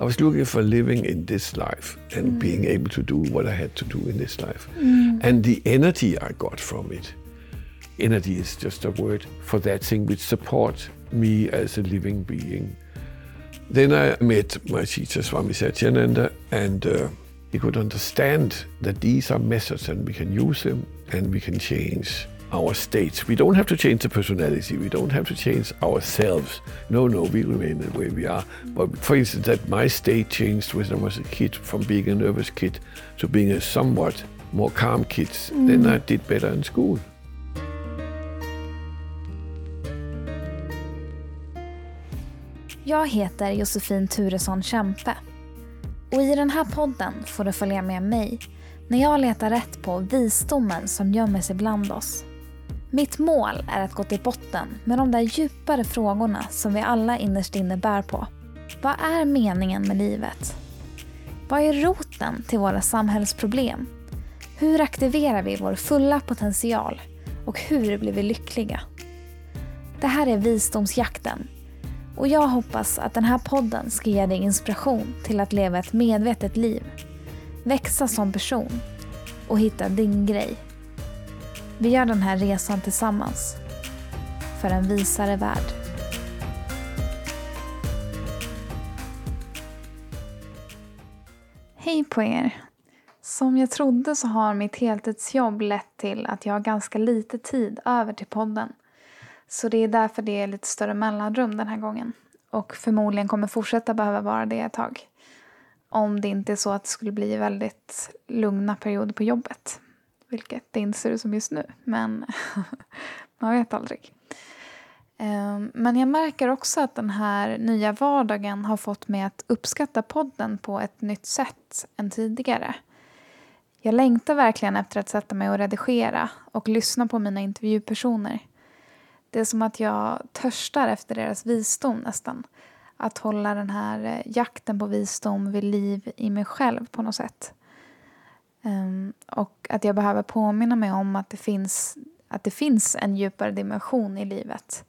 I was looking for living in this life and being able to do what I had to do in this life. And the energy I got from it, energy is just a word for that thing which supports me as a living being. Then I met my teacher, Swami Satyananda, and uh, he could understand that these are methods and we can use them and we can change our states. We don't have to change the personality, we don't have to change ourselves. No, no, we remain the way we are. But for instance, that my state changed when I was a kid from being a nervous kid to being a somewhat more calm kid, mm. then I did better in school. Jag heter Josefin Turesson Kämpe. Och i den här podden får du följa med mig när jag letar rätt på visdomen som gömmer sig bland oss. Mitt mål är att gå till botten med de där djupare frågorna som vi alla innerst inne bär på. Vad är meningen med livet? Vad är roten till våra samhällsproblem? Hur aktiverar vi vår fulla potential? Och hur blir vi lyckliga? Det här är Visdomsjakten och jag hoppas att den här podden ska ge dig inspiration till att leva ett medvetet liv, växa som person och hitta din grej. Vi gör den här resan tillsammans för en visare värld. Hej på er! Som jag trodde så har mitt heltidsjobb lett till att jag har ganska lite tid över till podden. Så det är därför det är lite större mellanrum den här gången. Och förmodligen kommer fortsätta behöva vara det ett tag. Om det inte är så att det skulle bli väldigt lugna perioder på jobbet. Vilket det inte ser ut som just nu. Men man vet aldrig. Ehm, men jag märker också att den här nya vardagen har fått mig att uppskatta podden på ett nytt sätt än tidigare. Jag längtar verkligen efter att sätta mig och redigera och lyssna på mina intervjupersoner. Det är som att jag törstar efter deras visdom nästan. Att hålla den här eh, jakten på visdom vid liv i mig själv på något sätt. Um, och att jag behöver påminna mig om att det, finns, att det finns en djupare dimension i livet.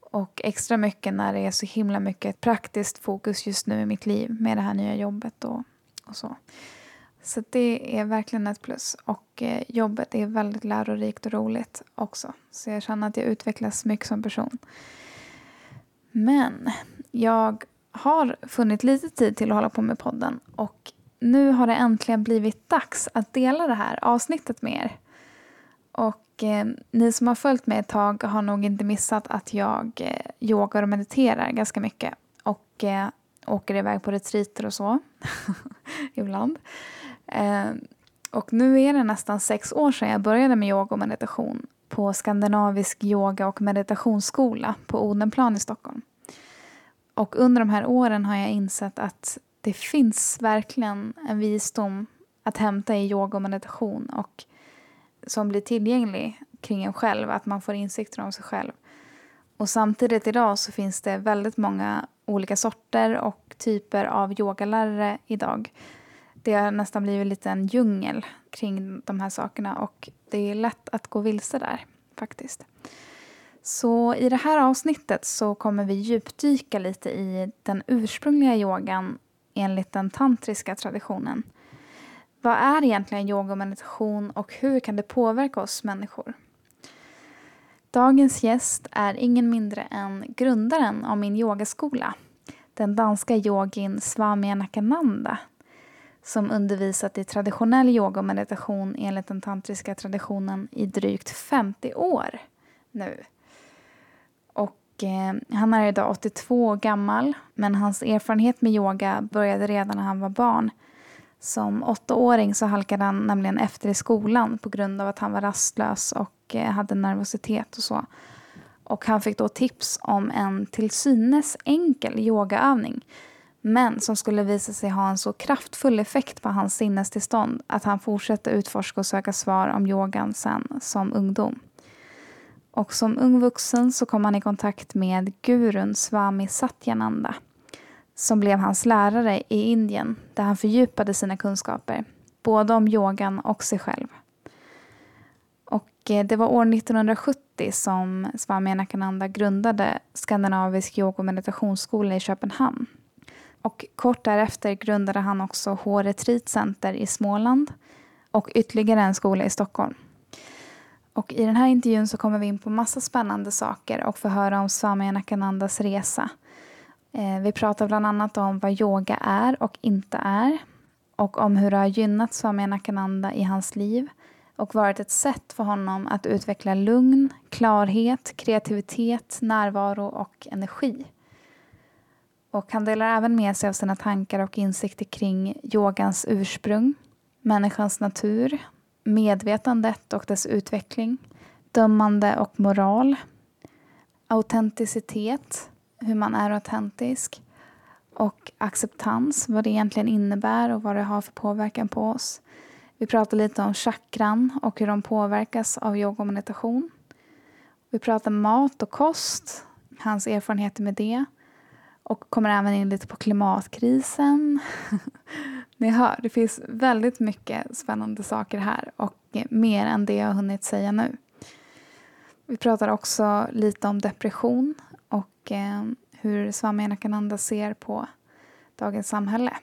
Och extra mycket när det är så himla mycket praktiskt fokus just nu i mitt liv med det här nya jobbet och, och så. Så det är verkligen ett plus. Och eh, jobbet är väldigt lärorikt och roligt också. Så jag känner att jag utvecklas mycket som person. Men jag har funnit lite tid till att hålla på med podden. Och nu har det äntligen blivit dags att dela det här avsnittet med er. Och eh, ni som har följt mig ett tag har nog inte missat att jag eh, yogar och mediterar ganska mycket. Och eh, åker iväg på retreater och så. Ibland. Eh, och nu är det nästan sex år sedan jag började med yoga och meditation på Skandinavisk yoga och meditationsskola på Odenplan i Stockholm. Och under de här åren har jag insett att det finns verkligen en visdom att hämta i yoga och meditation och som blir tillgänglig kring en själv, att man får insikter om sig själv. Och samtidigt idag så finns det väldigt många olika sorter och typer av yogalärare idag. Det har nästan blivit lite en djungel kring de här sakerna och det är lätt att gå vilse där faktiskt. Så i det här avsnittet så kommer vi djupdyka lite i den ursprungliga yogan enligt den tantriska traditionen. Vad är egentligen yoga och meditation och hur kan det påverka oss människor? Dagens gäst är ingen mindre än grundaren av min yogaskola, den danska yogin Swami Anakananda som undervisat i traditionell yoga och meditation enligt den tantriska traditionen i drygt 50 år nu. Och eh, han är idag 82 år gammal, men hans erfarenhet med yoga började redan när han var barn. Som åttaåring så halkade han nämligen efter i skolan på grund av att han var rastlös och eh, hade nervositet och så. Och han fick då tips om en till synes enkel yogaövning men som skulle visa sig ha en så kraftfull effekt på hans sinnestillstånd att han fortsatte utforska och söka svar om yogan sen som ungdom. Och som ung vuxen så kom han i kontakt med gurun Swami Satyananda som blev hans lärare i Indien där han fördjupade sina kunskaper både om yogan och sig själv. Och eh, det var år 1970 som Swami Anakananda grundade Skandinavisk yoga och meditationsskola i Köpenhamn Och kort därefter grundade han också H Retreat Center i Småland och ytterligare en skola i Stockholm. Och I den här intervjun så kommer vi in på massa spännande saker och får höra om Swami Nakanandas resa. Eh, vi pratar bland annat om vad yoga är och inte är och om hur det har gynnat Swami Nakananda i hans liv och varit ett sätt för honom att utveckla lugn, klarhet, kreativitet, närvaro och energi. Och han delar även med sig av sina tankar och insikter kring yogans ursprung, människans natur, medvetandet och dess utveckling, dömande och moral, autenticitet, hur man är autentisk och acceptans, vad det egentligen innebär och vad det har för påverkan på oss. Vi pratar lite om chakran och hur de påverkas av yoga och meditation. Vi pratar mat och kost, hans erfarenheter med det och kommer även in lite på klimatkrisen. Ni hör, det finns väldigt mycket spännande saker här och mer än det jag har hunnit säga nu. Vi pratar också lite om depression och eh, hur Swami Nakananda ser på dagens samhälle.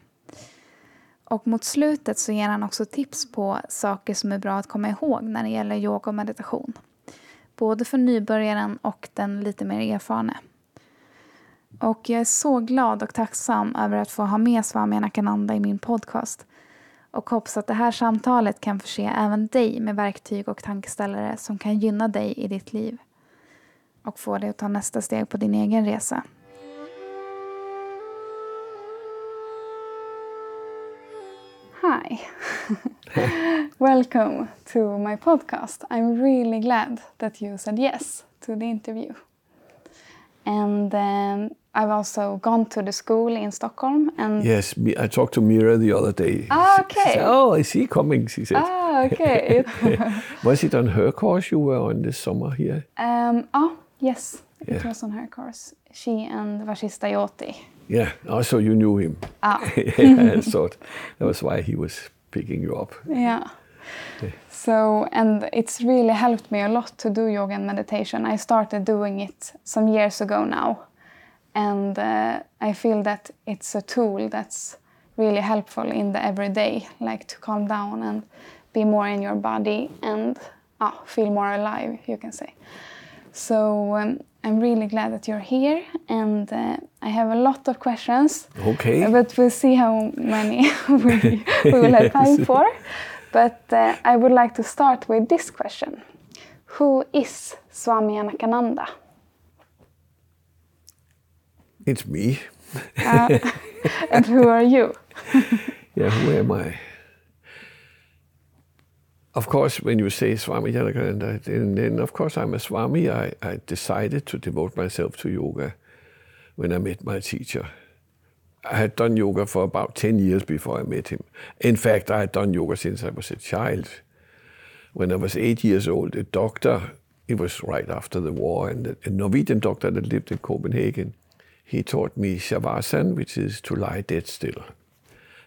Och mot slutet så ger han också tips på saker som är bra att komma ihåg när det gäller yoga och meditation. Både för nybörjaren och den lite mer erfarne. Och jag är så glad och tacksam över att få ha med Swami Nakananda i min podcast. Och hoppas att det här samtalet kan förse även dig med verktyg och tankeställare som kan gynna dig i ditt liv. Och få dig att ta nästa steg på din egen resa. Hi. Welcome to my podcast. I'm really glad that you said yes to the interview. And um, I've also gone to the school in Stockholm. And yes, I talked to Mira the other day. Ah, okay. Said, oh, I see coming, she said. Ah, okay. was it on her course you were on this summer here? Um, oh, yes, yeah. it was on her course. She and Vashista Yoti. Yeah, also you knew him. Ah. I thought that was why he was picking you up. Yeah. So, and it's really helped me a lot to do yoga and meditation. I started doing it some years ago now. And uh, I feel that it's a tool that's really helpful in the everyday, like to calm down and be more in your body and oh, feel more alive, you can say. So um, I'm really glad that you're here, and uh, I have a lot of questions. Okay. But we'll see how many we, we will have time for. But uh, I would like to start with this question Who is Swami Janakananda? It's me. uh, and who are you? yeah, who am I? Of course, when you say Swami Janakananda, then, then of course I'm a Swami. I, I decided to devote myself to yoga when I met my teacher. I had done yoga for about 10 years before I met him. In fact, I had done yoga since I was a child. When I was eight years old, a doctor, it was right after the war, and a Norwegian doctor that lived in Copenhagen, he taught me Shavasana, which is to lie dead still.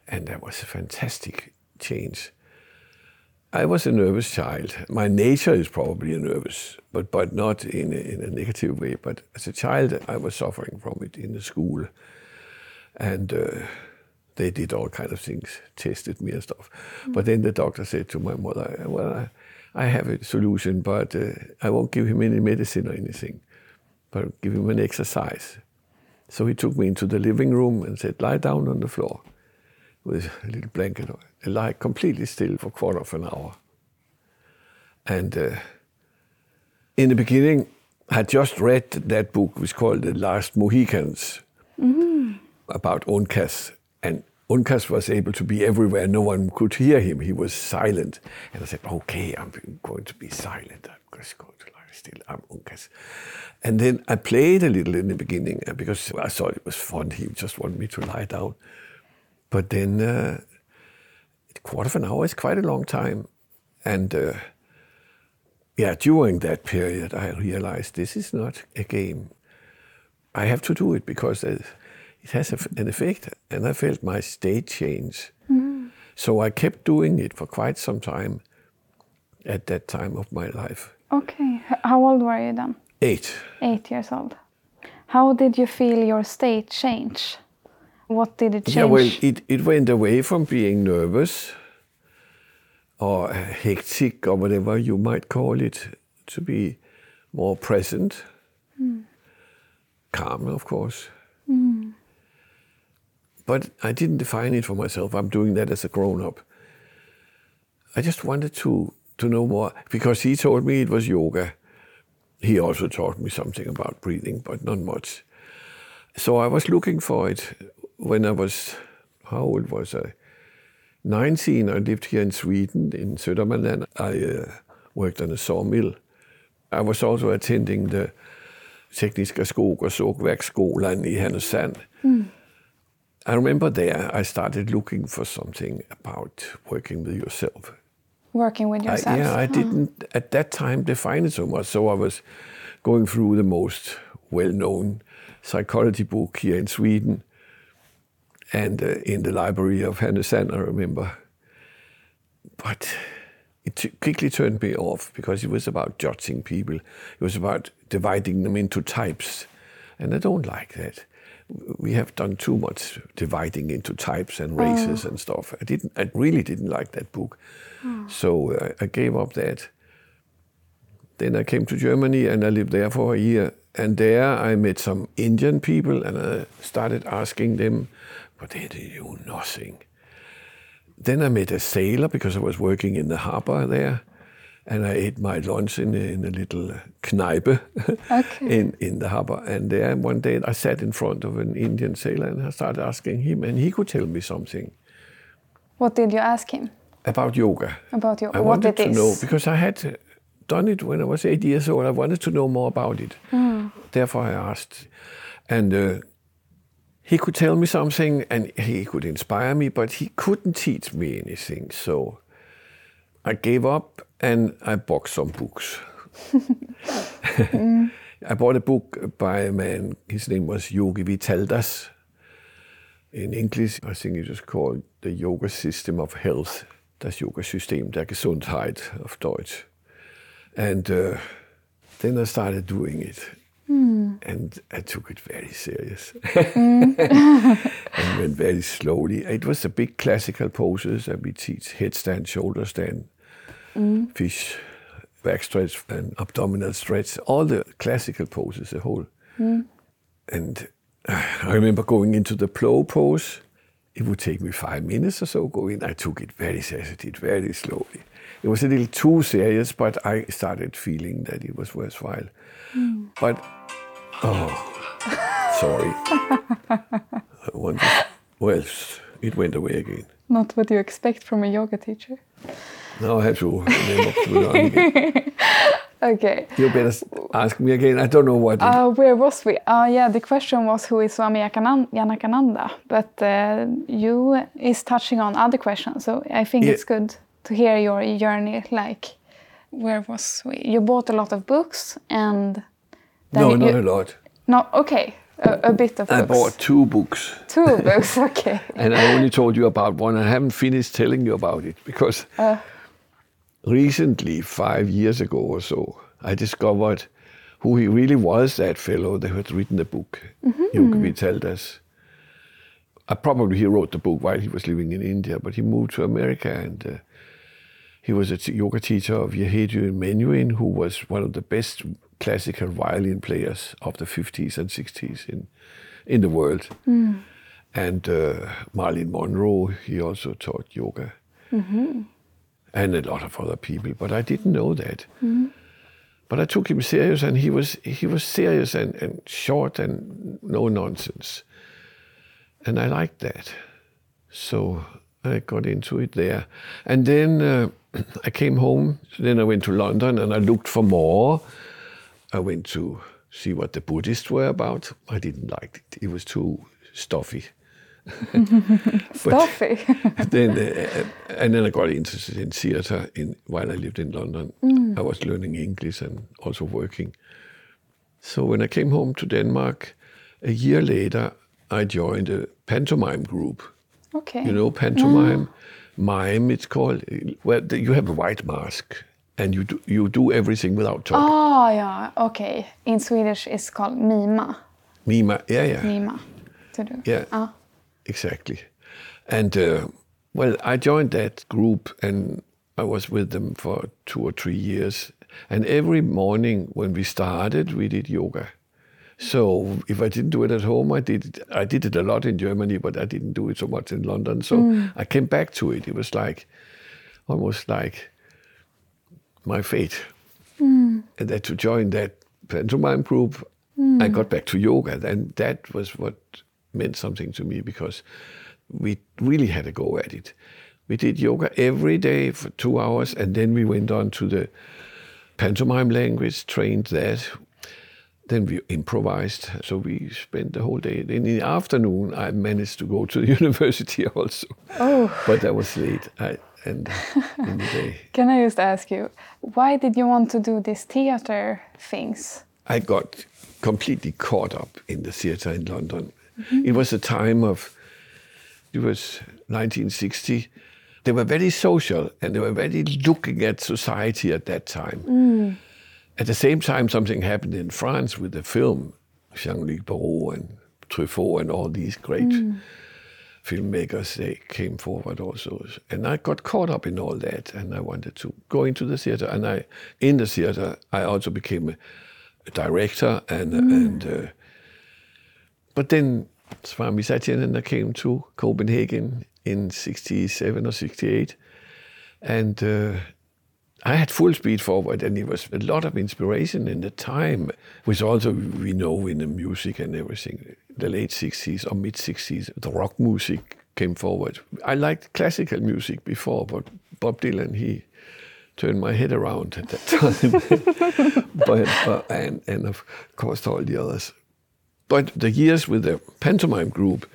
And that was a fantastic change. I was a nervous child. My nature is probably nervous, but, but not in a, in a negative way. But as a child, I was suffering from it in the school and uh, they did all kind of things, tested me and stuff. Mm. But then the doctor said to my mother, "Well, I, I have a solution, but uh, I won't give him any medicine or anything, but give him an exercise." So he took me into the living room and said, "Lie down on the floor with a little blanket, and lie completely still for a quarter of an hour." And uh, in the beginning, I had just read that book, which was called The Last Mohicans. Mm-hmm about Uncas, and Uncas was able to be everywhere. No one could hear him. He was silent. And I said, okay, I'm going to be silent. I'm just going to lie still. I'm Uncas. And then I played a little in the beginning uh, because I thought it was fun. He just wanted me to lie down. But then uh, a quarter of an hour is quite a long time. And uh, yeah, during that period, I realized this is not a game. I have to do it because it has an effect. And I felt my state change. Mm. So I kept doing it for quite some time at that time of my life. Okay. How old were you then? Eight. Eight years old. How did you feel your state change What did it change? Yeah, well, it, it went away from being nervous or hectic or whatever you might call it to be more present, calm, of course. But I didn't define it for myself. I'm doing that as a grown up. I just wanted to, to know more because he told me it was yoga. He also taught me something about breathing, but not much. So I was looking for it when I was, how old was I? 19. I lived here in Sweden, in Södermanland. I uh, worked on a sawmill. I was also attending the Tekniska Skog och Sågverksskolan i Härnösand. I remember there I started looking for something about working with yourself. Working with I, yourself. yeah, I didn't at that time define it so much. So I was going through the most well-known psychology book here in Sweden, and uh, in the library of Härnösand, I remember. But it quickly turned me off because it was about judging people. It was about dividing them into types, and I don't like that. We have done too much dividing into types and races and stuff. I didn't. I really didn't like that book. So uh, I gave up that. Then I came to Germany and I lived there for a year. And there I met some Indian people and I started asking them, but they knew nothing. Then I met a sailor because I was working in the harbor there. And I ate my lunch in a, in a little kneipe Okay. in, in the harbor. And there one day I sat in front of an Indian sailor and I started asking him, and he could tell me something What did you ask him about yoga. about your I what wanted to is? know because I had done it when I was eight years old. I wanted to know more about it. Therefore, I asked, and uh, he could tell me something, and he could inspire me, but he couldn't teach me anything. So I gave up, and I bought some books. I bought a book by a man. His name was Yogi Vithaldas. In English, I think it was called The Yoga System of Health. Das Yoga-System der Gesundheit auf Deutsch. And uh, then I started doing it. And I took it very serious. and went very slowly. It was the big classical poses that we teach headstand, shoulder stand, Mm. fish, back stretch, and abdominal stretch. All the classical poses, the whole. Mm. And I remember going into the plow pose. It would take me five minutes or so going. in. I took it very seriously, very slowly. It was a little too serious, but I started feeling that it was worthwhile. Mm. But, oh, sorry. I well, it went away again. Not what you expect from a yoga teacher. Now I have to remember to learn again. Okay. You better ask me again. I don't know what. Uh, where was we? Uh, yeah, the question was who is Swami Janakananda, but uh, you is touching on other questions, so I think Yeah. it's good to hear your journey. Like, where was we? You bought a lot of books, and then no, you, not a lot. no, okay, a, a bit of I books. bought two books, two books. Okay. and I only told you about one. I haven't finished telling you about it because Uh. Recently, five years ago or so, I discovered who he really was. That fellow that had written the book, Yogi Vithaldas. Uh, probably he wrote the book while he was living in India, but he moved to America and uh, he was a yoga teacher of Yehudi Menuhin, who was one of the best classical violin players of the 50s and 60s in, in the world. And uh, Marilyn Monroe, he also taught yoga. And a lot of other people, but I didn't know that. But I took him serious, and he was he was serious and, and short and no nonsense, and I liked that. So I got into it there, and then uh, I came home. Then I went to London, and I looked for more. I went to see what the Buddhists were about. I didn't like it; it was too stuffy. Stuffy. then uh, and then I got interested in theater in while I lived in London. I was learning English and also working. So when I came home to Denmark, a year later, I joined a pantomime group. okay. You know pantomime, mime. It's called. Well, you have a white mask and you do, you do everything without talking. Oh, yeah. Okay. In Swedish, it's called mima. Mima, yeah, yeah, Mima. To do. yeah. Ah. Exactly. And uh, well, I joined that group and I was with them for two or three years. And every morning when we started, we did yoga. So if I didn't do it at home, I did it, I did it a lot in Germany, but I didn't do it so much in London. So mm. I came back to it. It was like almost like my fate. Mm. And then to join that pantomime group, mm. I got back to yoga. And that was what meant something to me because we really had a go at it. We did yoga every day for two hours, and then we went on to the pantomime language, trained that. Then we improvised, so we spent the whole day. In the afternoon, I managed to go to the university also. Oh. But that was late. I, and in the day. Can I just ask you, why did you want to do these theater things? I got completely caught up in the theater in London. Mm-hmm. It was a time of, it was 1960 they were very social and they were very looking at society at that time. Mm. At the same time, something happened in France with the film, Jean-Luc Barrault and Truffaut and all these great mm. filmmakers, they came forward also. And I got caught up in all that and I wanted to go into the theater. And I, in the theater, I also became a, a director and, mm. and uh, but then Swami Satyananda came to Copenhagen in 67 or 68. And uh, I had full speed forward, and it was a lot of inspiration in the time, which also we know in the music and everything. The late 60s or mid 60s, the rock music came forward. I liked classical music before, but Bob Dylan, he turned my head around at that time. but, and, and of course, all the others. But the years with the pantomime group,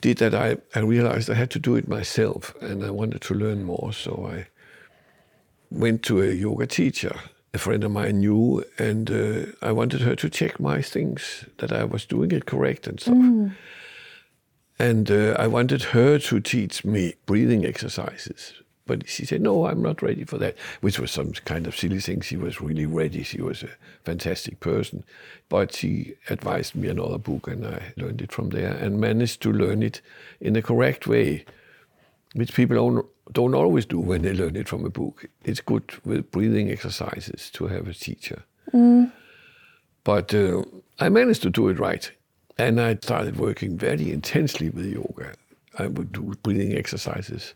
did that, I, I realized I had to do it myself and I wanted to learn more. So I went to a yoga teacher, a friend of mine knew, and uh, I wanted her to check my things, that I was doing it correct and stuff. Mm. And uh, I wanted her to teach me breathing exercises but she said, no, I'm not ready for that, which was some kind of silly thing. She was really ready. She was a fantastic person. But she advised me another book, and I learned it from there and managed to learn it in the correct way, which people don't, don't always do when they learn it from a book. It's good with breathing exercises to have a teacher. Mm. But uh, I managed to do it right. And I started working very intensely with yoga. I would do breathing exercises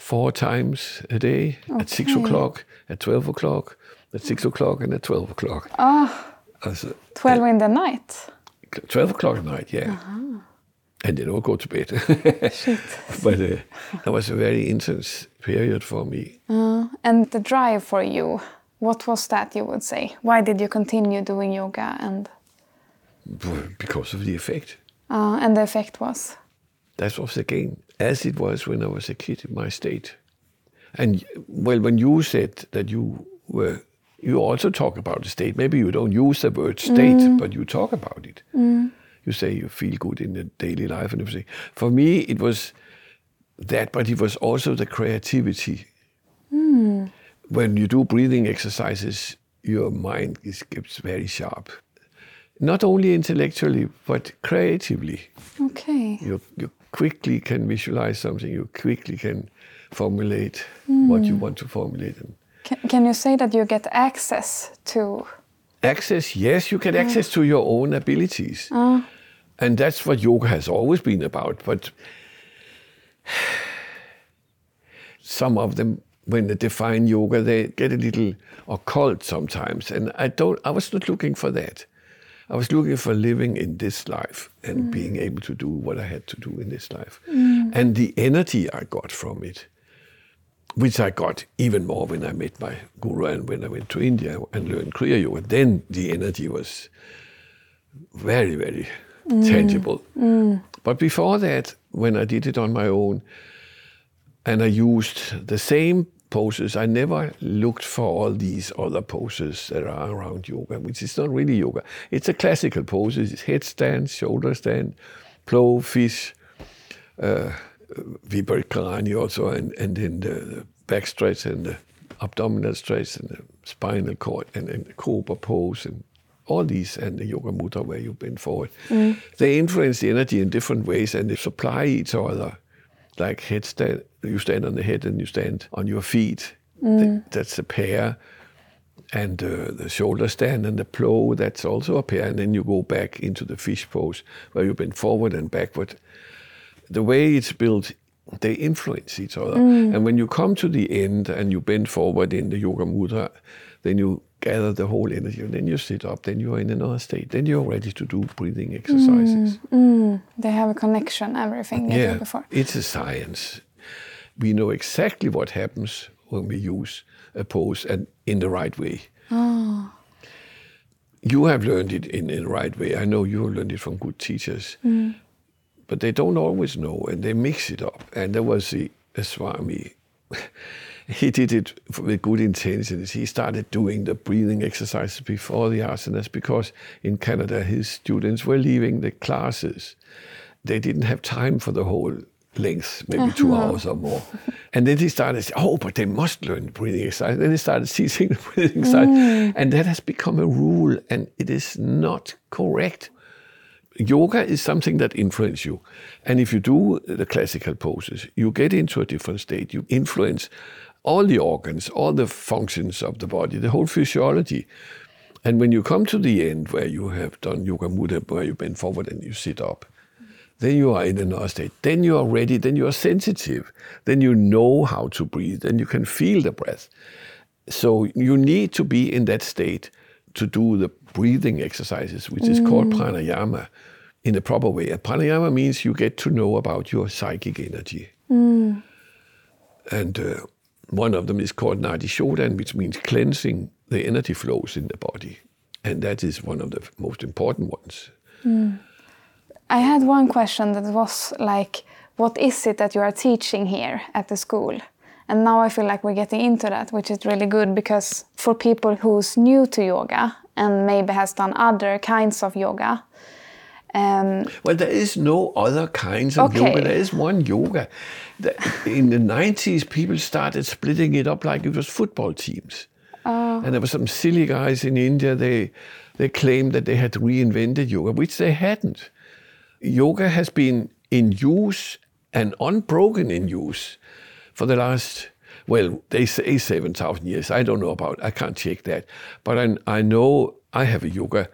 four times a day okay. at six o'clock, at 12 o'clock, at six o'clock, and at 12 o'clock. Ah, oh, 12 in the night? 12 o'clock at night, yeah. Uh-huh. And then I'll go to bed. but uh, that was a very intense period for me. Uh, and the drive for you, what was that, you would say? Why did you continue doing yoga? and? Because of the effect. Uh, and the effect was? That was again as it was when I was a kid in my state. And well, when you said that you were, you also talk about the state. Maybe you don't use the word state, mm. but you talk about it. Mm. You say you feel good in the daily life and everything. For me, it was that, but it was also the creativity. Mm. When you do breathing exercises, your mind is, gets very sharp. Not only intellectually, but creatively. Okay. You, you quickly can visualize something, you quickly can formulate mm. what you want to formulate. Can, can, you say that you get access to? Access, yes, you get access to your own abilities. Uh. And that's what yoga has always been about. But some of them, when they define yoga, they get a little occult sometimes. And I don't I was not looking for that. I was looking for living in this life and mm. being able to do what I had to do in this life. Mm. And the energy I got from it, which I got even more when I met my guru and when I went to India and learned Kriya Yoga, then the energy was very, very mm. tangible. Mm. But before that, when I did it on my own, and I used the same poses. I never looked for all these other poses that are around yoga, which is not really yoga. It's a classical pose. It's headstand, shoulder stand, plow, fish, uh, Viparita Karani also, and, and then the, the back stretch and the abdominal stretch and the spinal cord and, and the cobra pose and all these, and the yoga mudra where you bend forward, they influence the energy in different ways and they supply each other. Like headstand, you stand on the head and you stand on your feet. Th- that's a pair. And uh, the shoulder stand and the plow, that's also a pair. And then you go back into the fish pose where you bend forward and backward. The way it's built, they influence each other. And when you come to the end and you bend forward in the yoga mudra, then you gather the whole energy. And then you sit up, then you're in another state. Then you're ready to do breathing mm, exercises. Mm. They have a connection, everything you Yeah, before. it's a science. We know exactly what happens when we use a pose and in the right way. oh. You have learned it in, in the right way. I know you have learned it from good teachers, mm. but they don't always know and they mix it up. And there was the a Swami. He did it with good intentions. He started doing the breathing exercises before the asanas because in Canada his students were leaving the classes. They didn't have time for the whole length, maybe two hours or more. And then he started saying, oh, but they must learn breathing exercise. Then he started teaching the breathing exercise. Mm. And that has become a rule, and it is not correct. Yoga is something that influences you. And if you do the classical poses, you get into a different state. You influence all the organs, all the functions of the body, the whole physiology. And when you come to the end where you have done yoga mudra, where you bend forward and you sit up, then you are in another state. Then you are ready. Then you are sensitive. Then you know how to breathe. Then you can feel the breath. So you need to be in that state to do the breathing exercises, which is called pranayama in the proper way. And pranayama means you get to know about your psychic energy. And uh, one of them is called Nadi Shodan, which means cleansing the energy flows in the body. And that is one of the most important ones. Hmm. I had one question that was like, what is it that you are teaching here at the school? And now I feel like we're getting into that, which is really good because for people who's new to yoga and maybe has done other kinds of yoga, um, Well, there is no other kinds of Okay. yoga. There is one yoga. In the 90s, people started splitting it up like it was football teams. And there were some silly guys in India, they, they claimed that they had reinvented yoga, which they hadn't. Yoga has been in use and unbroken in use for the last, well, they say 7,000 years. I don't know about I can't check that. But I, I know I have a yoga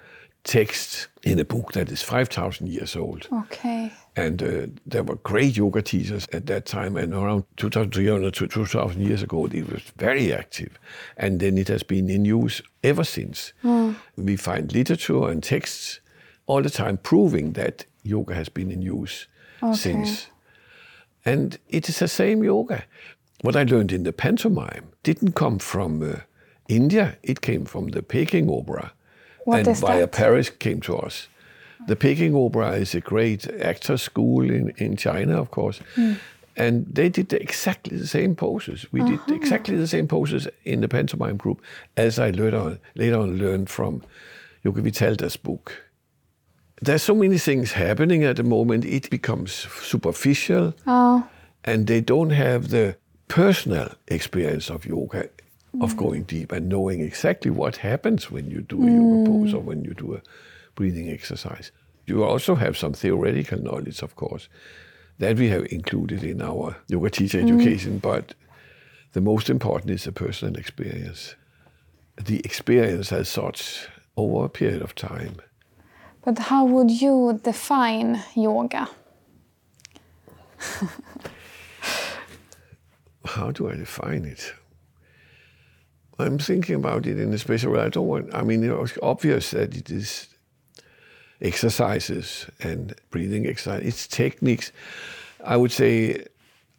text in a book that is 5,000 years old. okay. And uh, there were great yoga teachers at that time, and around 2,300 to 2,000 years ago, it was very active. And then it has been in use ever since. We find literature and texts all the time proving that yoga has been in use since. And it is the same yoga. What I learned in the pantomime didn't come from uh, India, it came from the Peking Opera. What and via that? Paris came to us. The Peking Opera is a great actor school in, in China, of course. Hmm. And they did exactly the same poses. We did uh-huh. exactly the same poses in the pantomime group as I later on, later on learned from Yogi Vitalda's book. There's so many things happening at the moment, it becomes superficial Oh, and they don't have the personal experience of yoga, of mm. going deep and knowing exactly what happens when you do a yoga mm. pose or when you do a breathing exercise. You also have some theoretical knowledge, of course, that we have included in our yoga teacher mm. education, but the most important is the personal experience. The experience as such over a period of time. but how would you define yoga? how do I define it? I'm thinking about it in a special way. I don't want, I mean, it's obvious that it is exercises and breathing exercise. It's techniques. I would say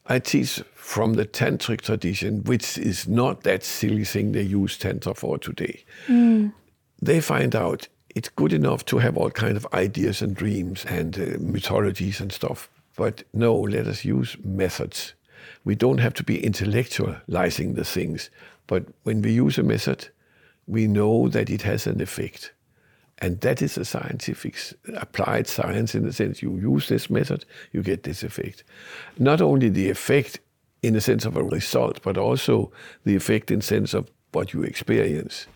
I teach from the tantric tradition, which is not that silly thing they use tantra for today. They find out it's good enough to have all kind of ideas and dreams and uh, mythologies and stuff. But no, let us use methods. We don't have to be intellectualizing the things. But when we use a method, we know that it has an effect. And that is a scientific, applied science in the sense you use this method, you get this effect. Not only the effect in the sense of a result, but also the effect in sense of what you experience.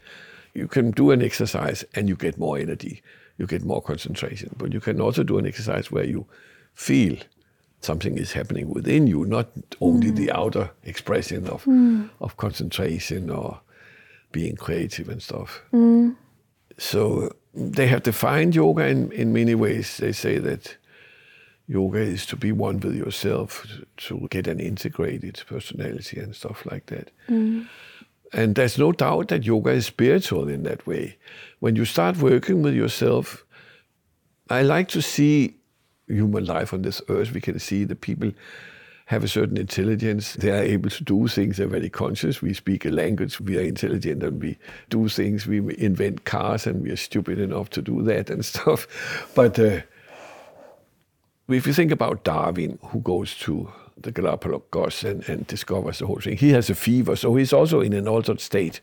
you can do an exercise and you get more energy, you get more concentration. But you can also do an exercise where you feel something is happening within you, not only the mm. outer expression of, mm. of concentration or being creative and stuff. Mm. So they have defined yoga in, in many ways. They say that yoga is to be one with yourself, to get an integrated personality and stuff like that. And there's no doubt that yoga is spiritual in that way. When you start working with yourself, I like to see human life on this earth. We can see the people have a certain intelligence. They are able to do things. They're very conscious. We speak a language. We are intelligent and we do things. We invent cars and we are stupid enough to do that and stuff. But uh, if you think about Darwin, who goes to the Galapagos and, and discovers the whole thing, he has a fever, so he's also in an altered state.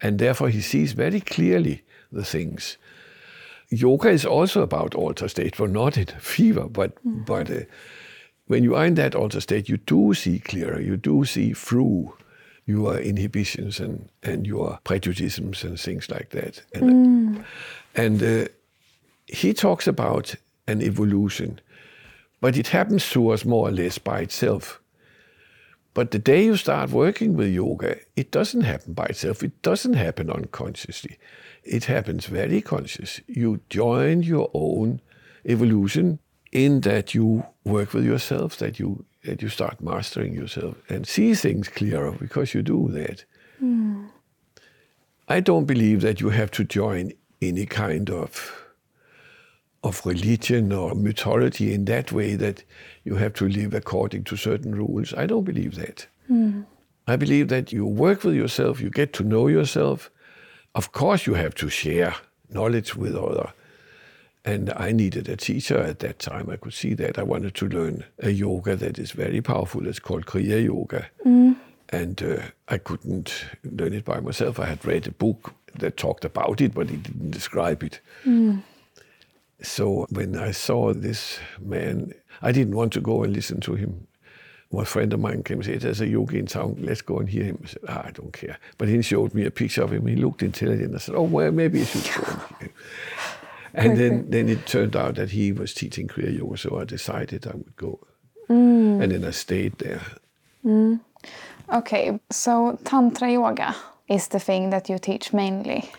And therefore, he sees very clearly the things. Yoga is also about altered state, but not in fever, but, but uh, when you are in that altered state, you do see clearer, you do see through your inhibitions and, and your prejudices and things like that. And, and uh, he talks about an evolution, but it happens to us more or less by itself. But the day you start working with yoga, it doesn't happen by itself. It doesn't happen unconsciously. It happens very conscious. You join your own evolution in that you work with yourself, that you that you start mastering yourself and see things clearer because you do that. Hmm. I don't believe that you have to join any kind of of religion or mythology in that way that you have to live according to certain rules. I don't believe that. Hmm. I believe that you work with yourself, you get to know yourself. Of course, you have to share knowledge with other. And I needed a teacher at that time. I could see that. I wanted to learn a yoga that is very powerful. It's called Kriya Yoga. And uh, I couldn't learn it by myself. I had read a book that talked about it, but it didn't describe it. So when I saw this man, I didn't want to go and listen to him. One friend of mine came and said, There's a yogi in town, let's go and hear him. I said, ah, I don't care. But he showed me a picture of him. He looked intelligent. I said, Oh, well, maybe I should go and hear him. And then, then it turned out that he was teaching Kriya Yoga, so I decided I would go. And then I stayed there. Okay, so Tantra yoga is the thing that you teach mainly.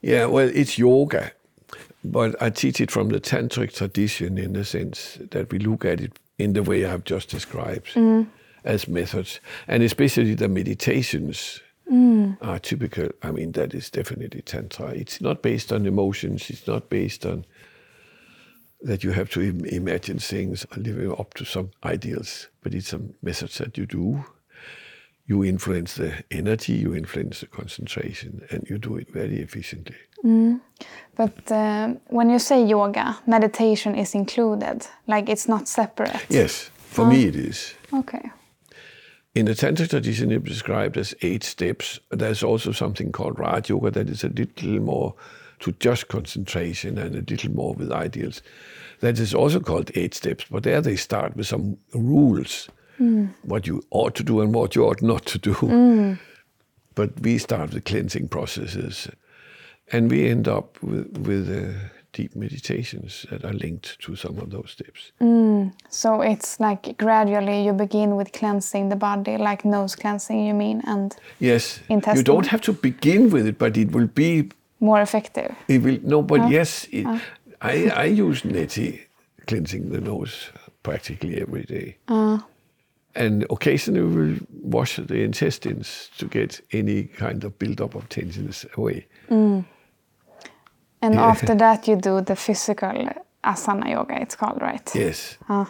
Yeah, well, it's yoga, but I teach it from the tantric tradition in the sense that we look at it in the way I've just described mm. as methods, and especially the meditations mm. are typical. I mean, that is definitely tantra. It's not based on emotions. It's not based on that you have to im- imagine things or living up to some ideals, but it's some methods that you do. You influence the energy, you influence the concentration, and you do it very efficiently. Mm. But uh, when you say yoga, meditation is included, like it's not separate. Yes, for me it is. Okay. In the Tantric tradition, it's described as eight steps. There's also something called Raj Yoga that is a little more to just concentration and a little more with ideals. That is also called eight steps, but there they start with some rules what you ought to do and what you ought not to do. But we start with cleansing processes, and we end up with, with uh, deep meditations that are linked to some of those steps. Mm. So it's like gradually you begin with cleansing the body, like nose cleansing, you mean, and Yes, you don't have to begin with it, but it will be more effective. It will no, but yes, it, I I use neti cleansing the nose practically every day, uh. and occasionally we will wash the intestines to get any kind of build-up of tensions away. Mm. And Yeah. after that, you do the physical asana yoga, it's called, right? Yes, Ah.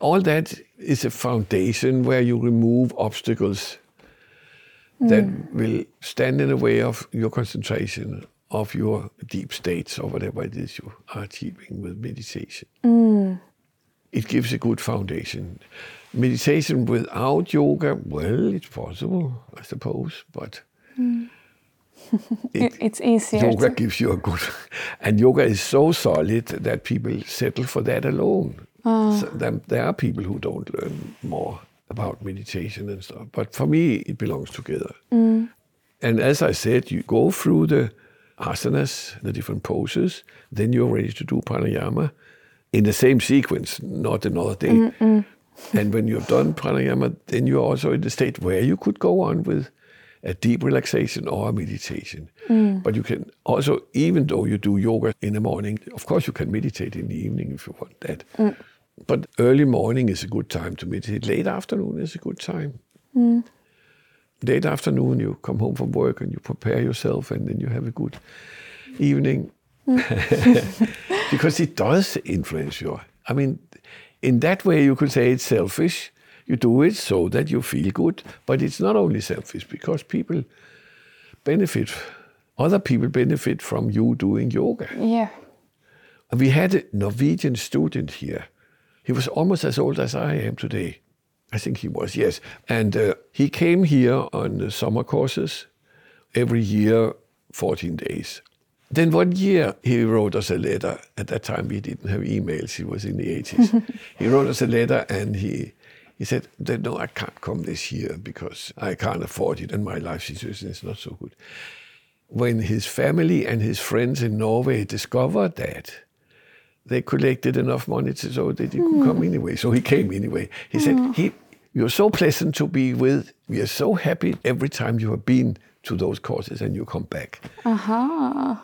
all that is a foundation where you remove obstacles that mm. will stand in the way of your concentration, of your deep states, or whatever it is you are achieving with meditation. Mm. It gives a good foundation. Meditation without yoga, well, it's possible, I suppose, but mm. It- It's easier. yoga to- gives you a good. And yoga is so solid that people settle for that alone. Ah. So then there are people who don't learn more about meditation and stuff. But for me, it belongs together. Mm. And as I said, you go through the asanas, the different poses. Then you're ready to do pranayama in the same sequence, not another day. Mm-mm. and when you've done pranayama, then you're also in the state where you could go on with a deep relaxation or a meditation. Mm. But you can also, even though you do yoga in the morning, of course you can meditate in the evening if you want that. Mm. But early morning is a good time to meditate. Late afternoon is a good time. Mm. Late afternoon, you come home from work and you prepare yourself, and then you have a good evening. Mm. because it does influence you. I mean, in that way, you could say it's selfish. You do it so that you feel good, but it's not only selfish because people benefit, other people benefit from you doing yoga. Yeah. We had a Norwegian student here. He was almost as old as I am today. I think he was, yes. And uh, he came here on the summer courses every year, 14 days. Then one year he wrote us a letter. At that time we didn't have emails. He was in the 80s. he wrote us a letter and he he said, "No, I can't come this year because I can't afford it, and my life situation is not so good." When his family and his friends in Norway discovered that, they collected enough money to, so that he could come hmm. anyway. So he came anyway. He said, hmm. "He, you're so pleasant to be with. We are so happy every time you have been to those courses and you come back." Uh-huh.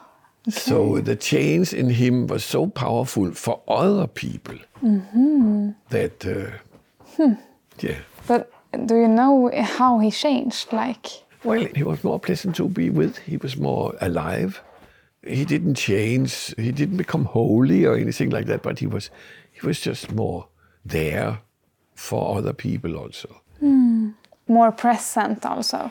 Okay. So the change in him was so powerful for other people mm-hmm. that uh, Hmm. Yeah. But do you know how he changed? Like, well, he was more pleasant to be with. He was more alive. He didn't change. He didn't become holy or anything like that. But he was, he was just more there for other people also. Hmm. More present also.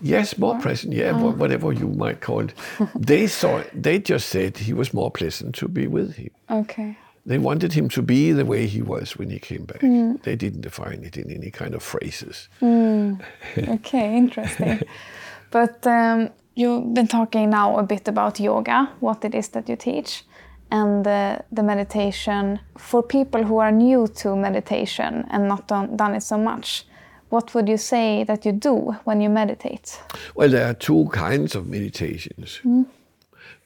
Yes, more present. Yeah, oh. whatever you might call it. they saw. They just said he was more pleasant to be with him. Okay. They wanted him to be the way he was when he came back. Mm. They didn't define it in any kind of phrases. Mm. Okay, interesting. but um, you've been talking now a bit about yoga, what it is that you teach, and uh, the meditation. For people who are new to meditation and not done, done it so much, what would you say that you do when you meditate? Well, there are two kinds of meditations. Mm.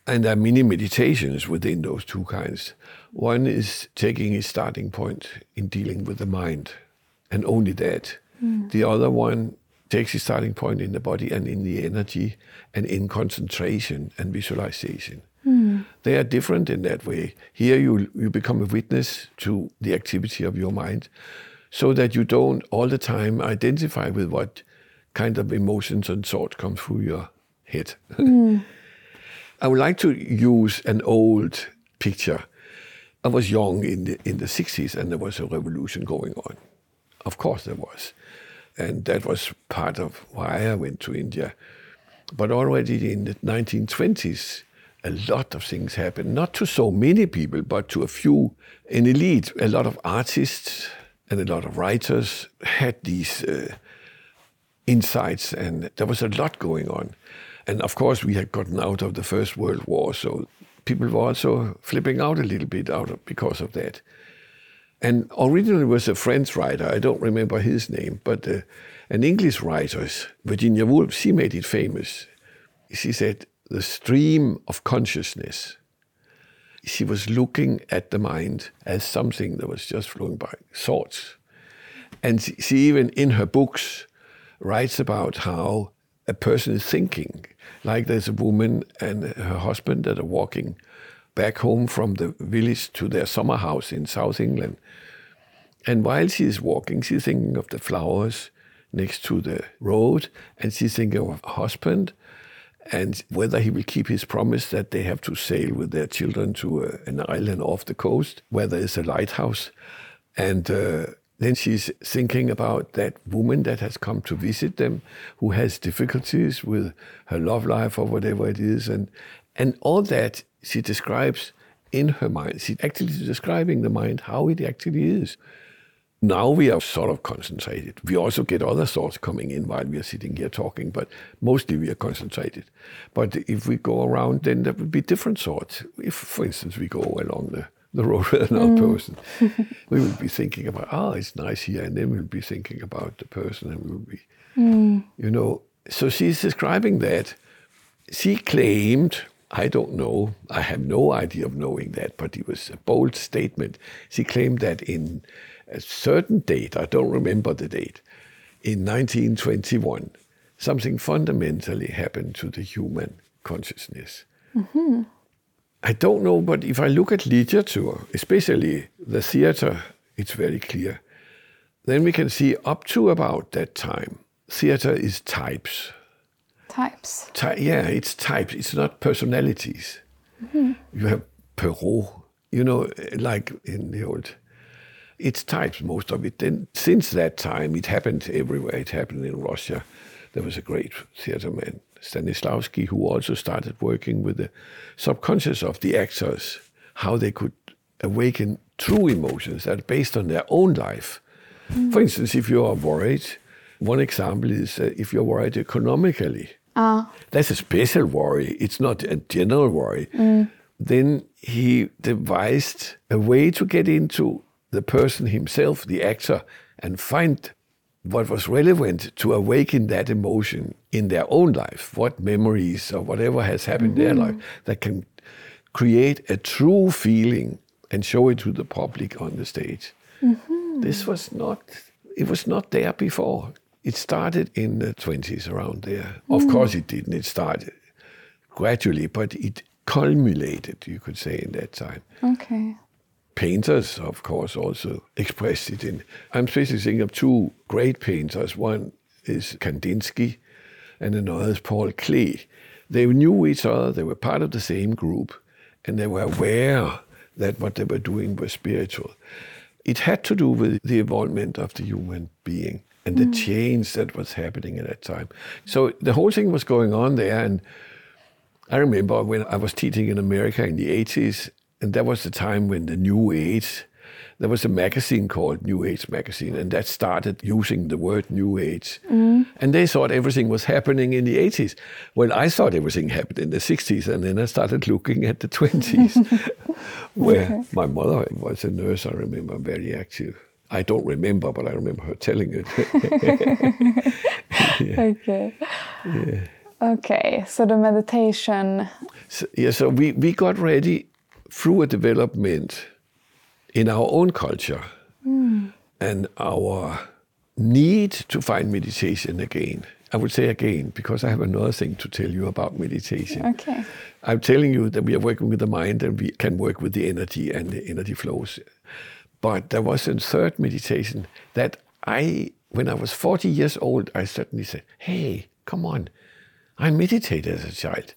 And there are many meditations within those two kinds. One is taking a starting point in dealing with the mind, and only that. Mm. The other one takes a starting point in the body and in the energy and in concentration and visualization. Mm. They are different in that way. Here you, you become a witness to the activity of your mind so that you don't all the time identify with what kind of emotions and thoughts come through your head. Mm. I would like to use an old picture I was young in the, in the 60s and there was a revolution going on. Of course, there was. And that was part of why I went to India. But already in the 1920s, a lot of things happened, not to so many people, but to a few. An elite, a lot of artists and a lot of writers had these uh, insights, and there was a lot going on. And of course, we had gotten out of the First World War, so people were also flipping out a little bit out of, because of that. And originally was a French writer, I don't remember his name, but uh, an English writer, Virginia Woolf, she made it famous. She said, the stream of consciousness. She was looking at the mind as something that was just flowing by, thoughts. And she, she even in her books writes about how a person is thinking. Like there's a woman and her husband that are walking back home from the village to their summer house in South England. And while she is walking, she's thinking of the flowers next to the road, and she's thinking of her husband and whether he will keep his promise that they have to sail with their children to a, an island off the coast where there is a lighthouse. And uh, then she's thinking about that woman that has come to visit them, who has difficulties with her love life or whatever it is. And, and all that she describes in her mind. She's actually describing the mind, how it actually is. Now we are sort of concentrated. We also get other thoughts coming in while we are sitting here talking, but mostly we are concentrated. But if we go around, then there will be different thoughts. If, for instance, we go along the the road with another mm. person. we will be thinking about, ah, oh, it's nice here, and then we'll be thinking about the person, and we'll be, mm. you know. So she's describing that. She claimed I don't know. I have no idea of knowing that, but it was a bold statement. She claimed that in a certain date, I don't remember the date, in 1921, something fundamentally happened to the human consciousness. Mm-hmm. I don't know, but if I look at literature, especially the theater, it's very clear. Then we can see up to about that time, theater is types. Types? Ty- yeah, it's types. It's not personalities. Mm-hmm. You have Pierrot, you know, like in the old. It's types, most of it. Then, since that time, it happened everywhere. It happened in Russia. There was a great theater man, Stanislavski, who also started working with the subconscious of the actors, how they could awaken true emotions that are based on their own life. Mm. For instance, if you are worried, one example is uh, if you're worried economically, uh. that's a special worry, it's not a general worry. Mm. Then he devised a way to get into the person himself, the actor, and find what was relevant to awaken that emotion in their own life, what memories or whatever has happened mm-hmm. in their mm-hmm. life that can create a true feeling and show it to the public on the stage. Mm-hmm. This was not it was not there before. It started in the 20s around there. Mm. Of course it didn't. It started gradually, but it culminated, you could say, in that time. Okay painters, of course, also expressed it in. I'm thinking of two great painters. One is Kandinsky, and another is Paul Klee. They knew each other, they were part of the same group, and they were aware that what they were doing was spiritual. It had to do with the involvement of the human being and the mm. change that was happening at that time. So the whole thing was going on there, and I remember when I was teaching in America in the 80s, and that was the time when the New Age, there was a magazine called New Age Magazine, and that started using the word New Age. Mm. And they thought everything was happening in the 80s. Well, I thought everything happened in the 60s, and then I started looking at the 20s, where okay. my mother was a nurse, I remember, very active. I don't remember, but I remember her telling it. yeah. Okay. Yeah. Okay, so the meditation. So, yeah, so we, we got ready through a development in our own culture mm. and our need to find meditation again. I would say again, because I have another thing to tell you about meditation. Okay. I'm telling you that we are working with the mind and we can work with the energy and the energy flows. But there was a third meditation that I, when I was 40 years old, I suddenly said, hey, come on. I meditated as a child.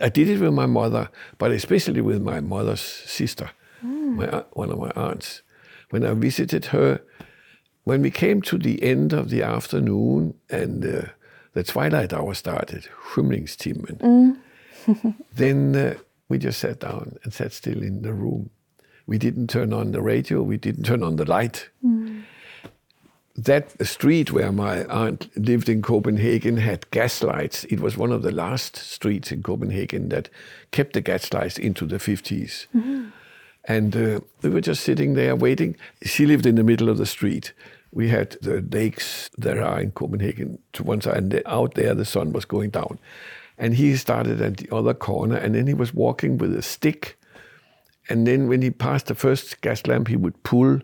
I did it with my mother, but especially with my mother's sister, mm. my, one of my aunts. When I visited her, when we came to the end of the afternoon and uh, the twilight hour started, Skymningstimmen, mm. then uh, we just sat down and sat still in the room. We didn't turn on the radio, we didn't turn on the light. Mm that street where my aunt lived in Copenhagen had gas lights. It was one of the last streets in Copenhagen that kept the gas lights into the 50s. Mm-hmm. And uh, we were just sitting there waiting. She lived in the middle of the street. We had the lakes there are in Copenhagen to one side, and out there the sun was going down. And he started at the other corner, and then he was walking with a stick. And then when he passed the first gas lamp, he would pull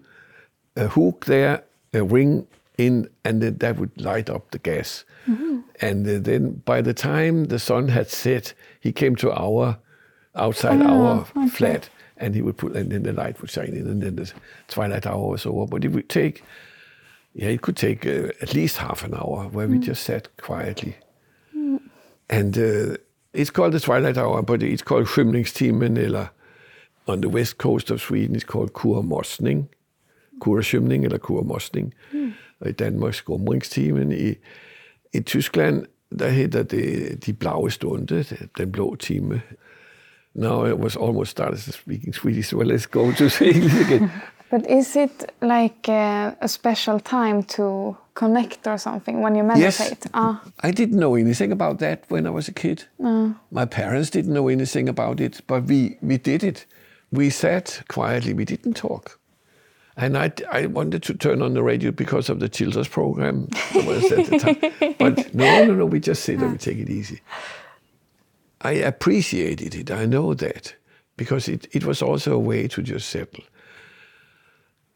a hook there a ring in, and then that would light up the gas. Mm-hmm. And uh, then by the time the sun had set, he came to our outside oh, our okay. flat, and he would put, and then the light would shine in, and then the twilight hour was over. But it would take, yeah, it could take uh, at least half an hour where mm. we just sat quietly. Mm. And uh, it's called the twilight hour, but it's called Skymningstimmen, eller on the west coast of Sweden, it's called Kurmosning kursømning eller kurmosning. Mm. Og i Danmark skumringstimen. I, I Tyskland, der hedder det de blaue stunde, den blå time. Now I was almost started speaking Swedish, so let's go to English again. But is it like a, a, special time to connect or something when you meditate? Yes. Ah. I didn't know anything about that when I was a kid. Ah. My parents didn't know anything about it, but we, we did it. We sat quietly, we didn't talk. And I, I wanted to turn on the radio because of the Children's program was at the time. but no, no, no, we just sit and we take it easy. I appreciated it. I know that because it, it was also a way to just settle.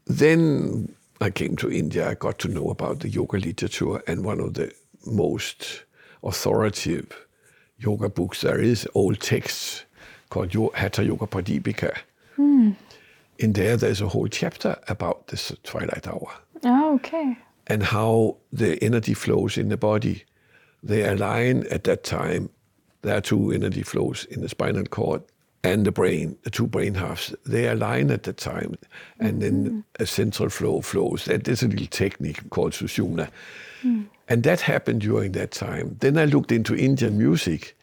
Then I came to India. I got to know about the yoga literature, and one of the most authoritative yoga books there is, old texts called Hatha Yoga Pradipika. Hmm. In there, there's a whole chapter about this twilight hour Oh, okay. and how the energy flows in the body. They align at that time. There are two energy flows in the spinal cord and the brain, the two brain halves. They align at that time, and then a central flow flows. That is a little technique called Sushumna. Hmm. And that happened during that time. Then I looked into Indian music,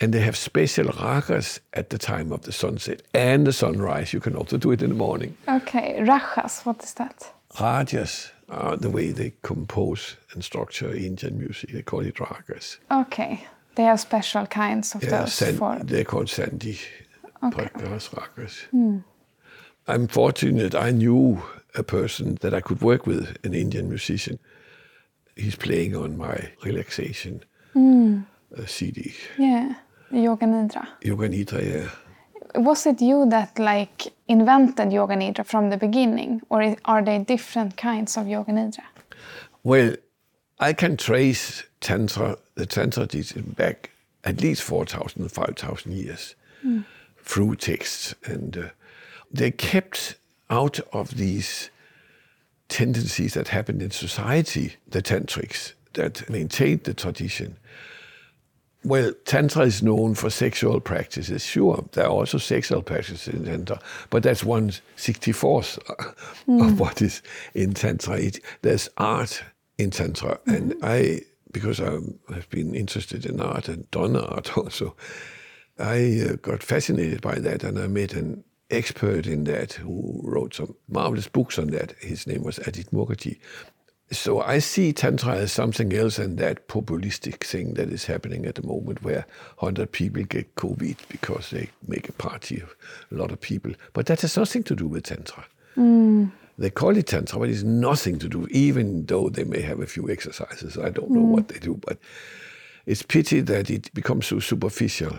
and they have special ragas at the time of the sunset and the sunrise. You can also do it in the morning. Okay, rajas, what is that? Rajas are the way they compose and structure Indian music. They call it ragas. Okay, they have special kinds of Yeah, those san- for. they're called Sandhi Okay. Ragas. I'm fortunate I knew a person that I could work with, an Indian musician. He's playing on my relaxation uh, CD. Yeah, Yoga Nidra. Yoga Nidra, yeah. Was it you that like invented Yoga Nidra from the beginning, or are they different kinds of Yoga Nidra? Well, I can trace Tantra, the Tantra teaching back at least 4,000, 5,000 years through texts. And uh, they kept out of these tendencies that happened in society, the tantrics that maintained the tradition. Well, Tantra is known for sexual practices. Sure, there are also sexual practices in Tantra, but that's one sixty-fourth of what is in Tantra. It, there's art in Tantra, and I, because I have been interested in art and done art also, I uh, got fascinated by that, and I met an expert in that who wrote some marvelous books on that. His name was Ajit Mookerjee. So I see Tantra as something else than that populistic thing that is happening at the moment where 100 people get COVID because they make a party of a lot of people. But that has nothing to do with Tantra. Mm. They call it Tantra, but it's nothing to do, even though they may have a few exercises. I don't know what mm. they do, but it's pity that it becomes so superficial.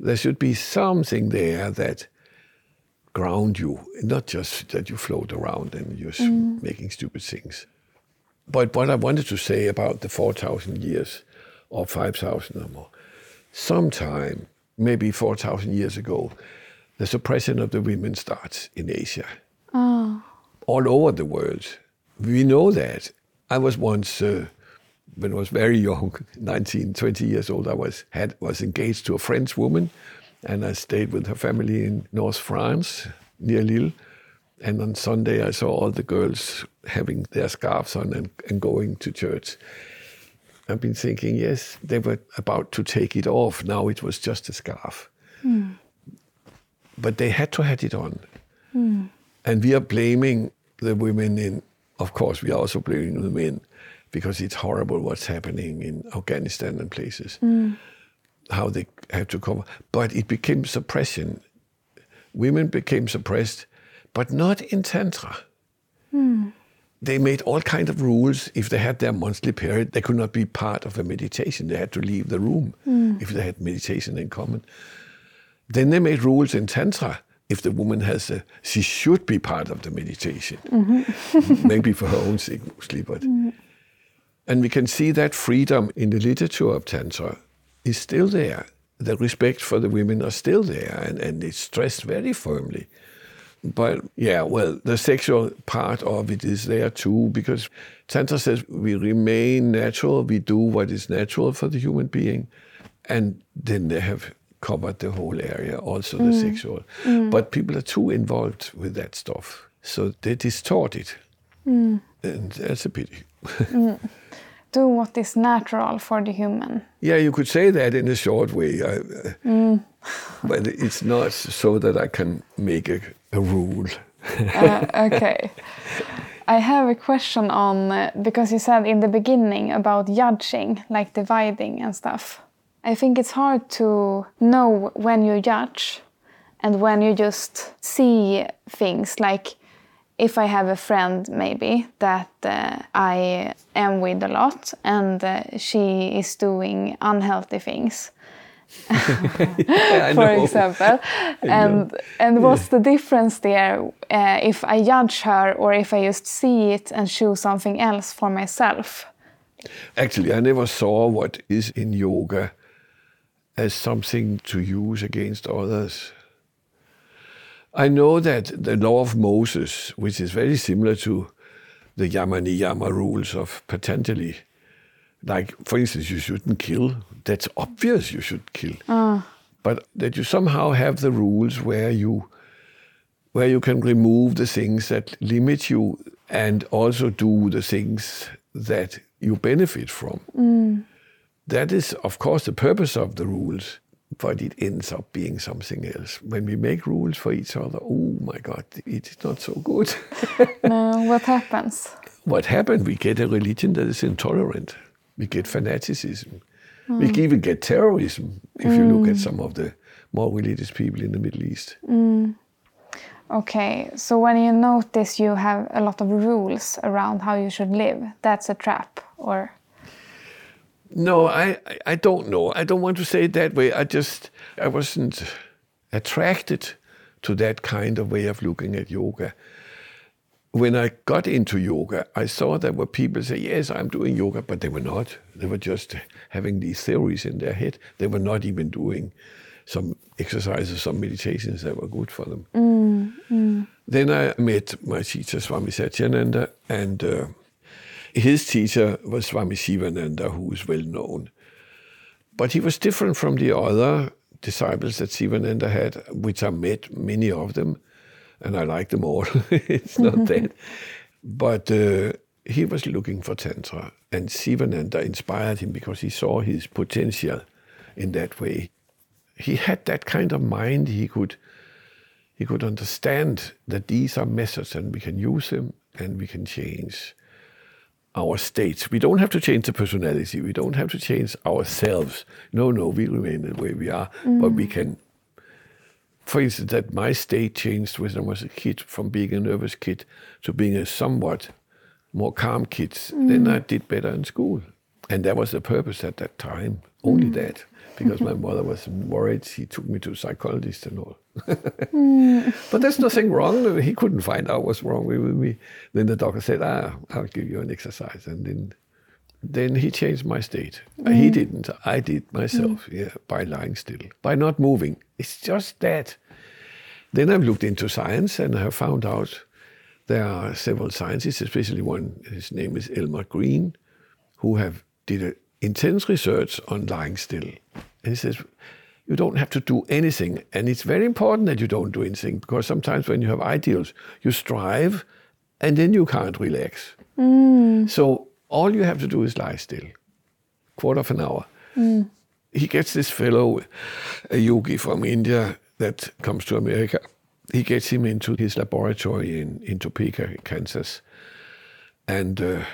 There should be something there that ground you, not just that you float around and you're s- mm. making stupid things. But what I wanted to say about the 4,000 years or 5,000 or more, sometime, maybe 4,000 years ago, the suppression of the women starts in Asia, all over the world. We know that. I was once, uh, when I was very young, 19, 20 years old, I was, had, was engaged to a French woman, and I stayed with her family in North France, near Lille. And on Sunday, I saw all the girls having their scarves on and, and going to church. I've been thinking, yes, they were about to take it off. Now it was just a scarf. Hmm. But they had to have it on. Hmm. And we are blaming the women in, of course, we are also blaming the men because it's horrible what's happening in Afghanistan and places, hmm. how they have to cover. But it became suppression. Women became suppressed, but not in Tantra. Hmm. They made all kind of rules. If they had their monthly period, they could not be part of a meditation. They had to leave the room hmm. if they had meditation in common. Then they made rules in Tantra. If the woman has a, she should be part of the meditation, mm-hmm. maybe for her own sake mostly, but. Mm. And we can see that freedom in the literature of Tantra is still there. The respect for the women are still there, and, and it's stressed very firmly. But yeah, well, the sexual part of it is there too, because Tantra says we remain natural, we do what is natural for the human being, and then they have covered the whole area, also the mm. sexual. Mm. But people are too involved with that stuff, so they distort it, mm. and that's a pity. Do what is natural for the human. Yeah, you could say that in a short way, I, uh, but it's not so that I can make a, a rule. Uh, okay. I have a question on uh, because you said in the beginning about judging, like dividing and stuff. I think it's hard to know when you judge and when you just see things like if I have a friend maybe that uh, I am with a lot and uh, she is doing unhealthy things For know. example. And and what's the difference there uh, if I judge her or if I just see it and choose something else for myself? Actually, I never saw what is in yoga as something to use against others. I know that the law of Moses, which is very similar to the Yama Niyama rules of Patanjali, like, for instance, you shouldn't kill. That's obvious you should kill. Ah. But that you somehow have the rules where you where you can remove the things that limit you and also do the things that you benefit from. Mm. That is, of course, the purpose of the rules, but it ends up being something else. When we make rules for each other, oh my God, it's not so good. No, what happens? what happens? We get a religion that is intolerant. We get fanaticism. We hmm. even get terrorism if you look at hmm. some of the more religious people in the Middle East. Hmm. Okay, so when you notice you have a lot of rules around how you should live, that's a trap, or No, I, I- I don't know. I don't want to say it that way. I just, I wasn't attracted to that kind of way of looking at yoga. When I got into yoga, I saw there were people say, yes, I'm doing yoga, but they were not. They were just having these theories in their head. They were not even doing some exercises, some meditations that were good for them. Then I met my teacher, Swami Satyananda, and uh, his teacher was Swami Sivananda, who is well known. But he was different from the other disciples that Sivananda had, which I met many of them, and I like them all. it's not that. But uh, he was looking for Tantra, and Sivananda inspired him because he saw his potential in that way. He had that kind of mind. He could he could understand that these are methods and we can use them and we can change our states. We don't have to change the personality. We don't have to change ourselves. No, no, we remain the way we are. But we can, for instance, that my state changed when I was a kid from being a nervous kid to being a somewhat more calm kid. Then mm. I did better in school. And that was the purpose at that time. Only mm. that. Because my mother was worried. She took me to a psychologist and all. Mm. But there's nothing wrong. He couldn't find out what's wrong with me. Then the doctor said, "Ah, I'll give you an exercise," and then then he changed my state. He mm. didn't. I did myself. Mm. Yeah, by lying still, by not moving. It's just that. Then I've looked into science and I have found out there are several scientists, especially one. His name is Elmer Green, who have did a intense research on lying still, and he says you don't have to do anything. And it's very important that you don't do anything because sometimes when you have ideals, you strive and then you can't relax. Mm. So all you have to do is lie still, quarter of an hour. Mm. He gets this fellow, a yogi from India that comes to America. He gets him into his laboratory in, in Topeka, Kansas. And uh,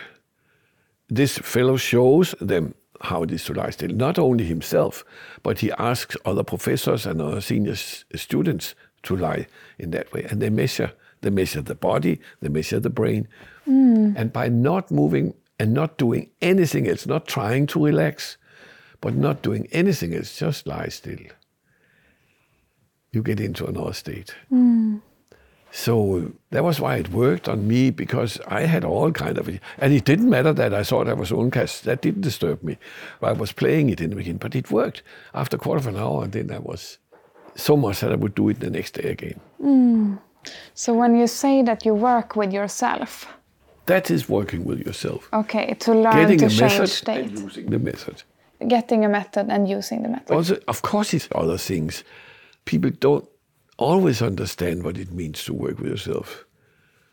this fellow shows them how it is to lie still. Not only himself, but he asks other professors and other senior students to lie in that way. And they measure, they measure the body, they measure the brain. Mm. And by not moving and not doing anything else, not trying to relax, but not doing anything else, just lie still, you get into another state. Hmm. So that was why it worked on me because I had all kind of, and it didn't matter that I thought I was uncast. That didn't disturb me. I was playing it in the beginning, but it worked. After a quarter of an hour, and then I was so much that I would do it the next day again. Hmm. so when you say that you work with yourself, That is working with yourself, okay, to learn getting to a change method state, and using the method. getting a method and using the method. Also, of course, it's other things. People don't always understand what it means to work with yourself.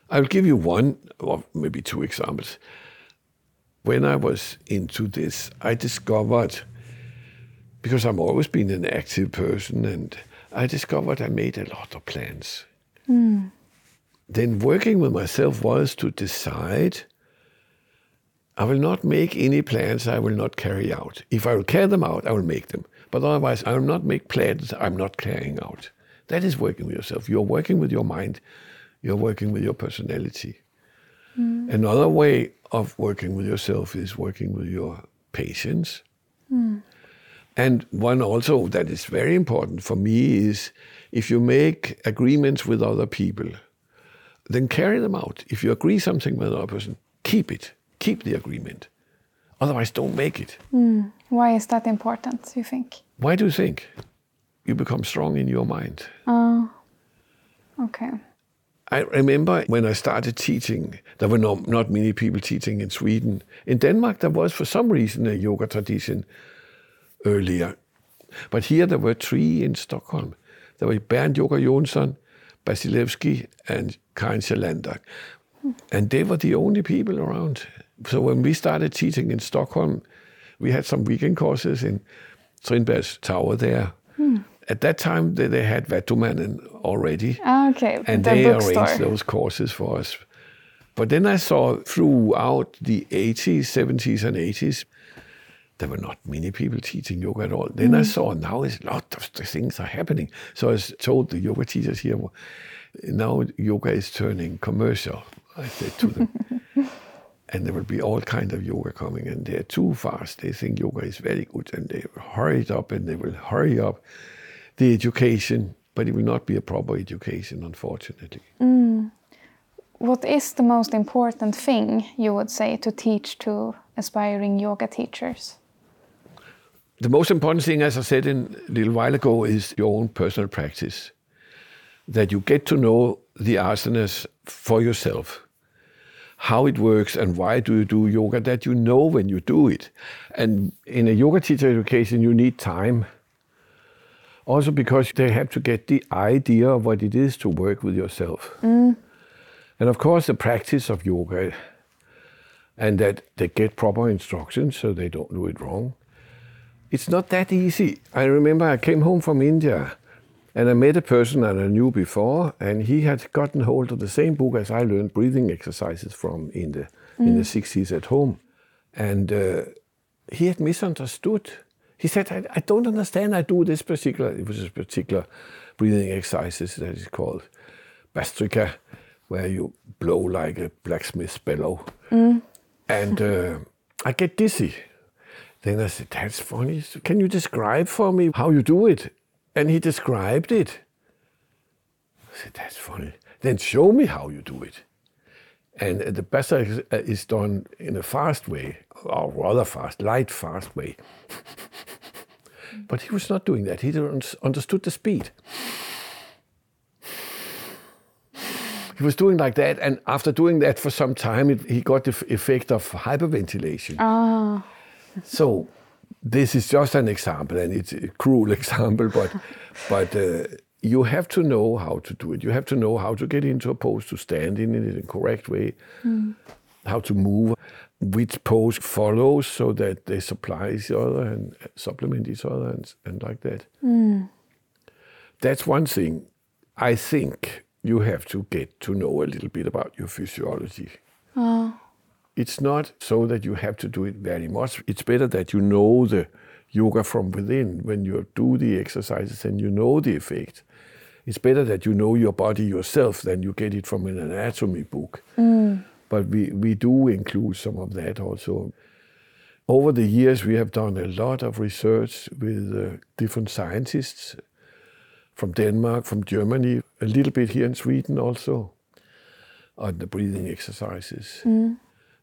I'll give you one or maybe two examples. When I was into this, I discovered, because I've always been an active person, and I discovered I made a lot of plans. Hmm. Then working with myself was to decide I will not make any plans I will not carry out. If I will carry them out, I will make them. But otherwise, I will not make plans I'm not carrying out. That is working with yourself. You're working with your mind, you're working with your personality. Hmm. Another way of working with yourself is working with your patience. Hmm. And one also that is very important for me is if you make agreements with other people, then carry them out. If you agree something with another person, keep it. Keep the agreement. Otherwise, don't make it. Hmm. Why is that important, you think? Why do you think? You become strong in your mind. Oh. Okay. I remember when I started teaching, there were no, not many people teaching in Sweden. In Denmark, there was for some reason a yoga tradition earlier. But here there were three in Stockholm. There were Bernd Yoga Jonsson, Basilevsky, and Karin Sjalander. And they were the only people around. So when we started teaching in Stockholm, we had some weekend courses in Strindberg's Tower there. Hmm. At that time, they, they had Vattumannen already ah, Okay, and the they bookstore. arranged those courses for us. But then I saw throughout the 80s, 70s, and 80s, there were not many people teaching yoga at all. Then I mm. saw now a lot of things are happening. So I told the yoga teachers here, now yoga is turning commercial. I said to them. and there will be all kind of yoga coming, and they're too fast. They think yoga is very good, and they hurry it up, and they will hurry up the education, but it will not be a proper education, unfortunately. Mm. What is the most important thing you would say to teach to aspiring yoga teachers? The most important thing, as I said in, a little while ago, is your own personal practice. That you get to know the asanas for yourself, how it works and why do you do yoga, that you know when you do it. And in a yoga teacher education, you need time. Also because they have to get the idea of what it is to work with yourself. Mm. And of course, the practice of yoga, and that they get proper instructions so they don't do it wrong it's not that easy. I remember I came home from India and I met a person that I knew before, and he had gotten hold of the same book as I learned breathing exercises from in the in the 60s at home. And uh, he had misunderstood. He said, I, I don't understand. I do this particular, it was a particular breathing exercises that is called Bhastrika, where you blow like a blacksmith's bellow. And uh, I get dizzy. Then I said, That's funny. Can you describe for me how you do it? And he described it. I said, That's funny. Then show me how you do it. And uh, the best is, uh, is done in a fast way, or rather fast, light, fast way. but he was not doing that. He understood the speed. He was doing like that, and after doing that for some time, it, he got the effect of hyperventilation. So this is just an example, and it's a cruel example, but but uh, you have to know how to do it. You have to know how to get into a pose, to stand in it in the correct way, mm. how to move, which pose follows, so that they supply each other and uh, supplement each other, and, and like that. Mm. That's one thing. I think you have to get to know a little bit about your physiology oh. It's not so that you have to do it very much. It's better that you know the yoga from within when you do the exercises and you know the effect. It's better that you know your body yourself than you get it from an anatomy book. But we, we do include some of that also. Over the years, we have done a lot of research with uh, different scientists from Denmark, from Germany, a little bit here in Sweden also, on the breathing exercises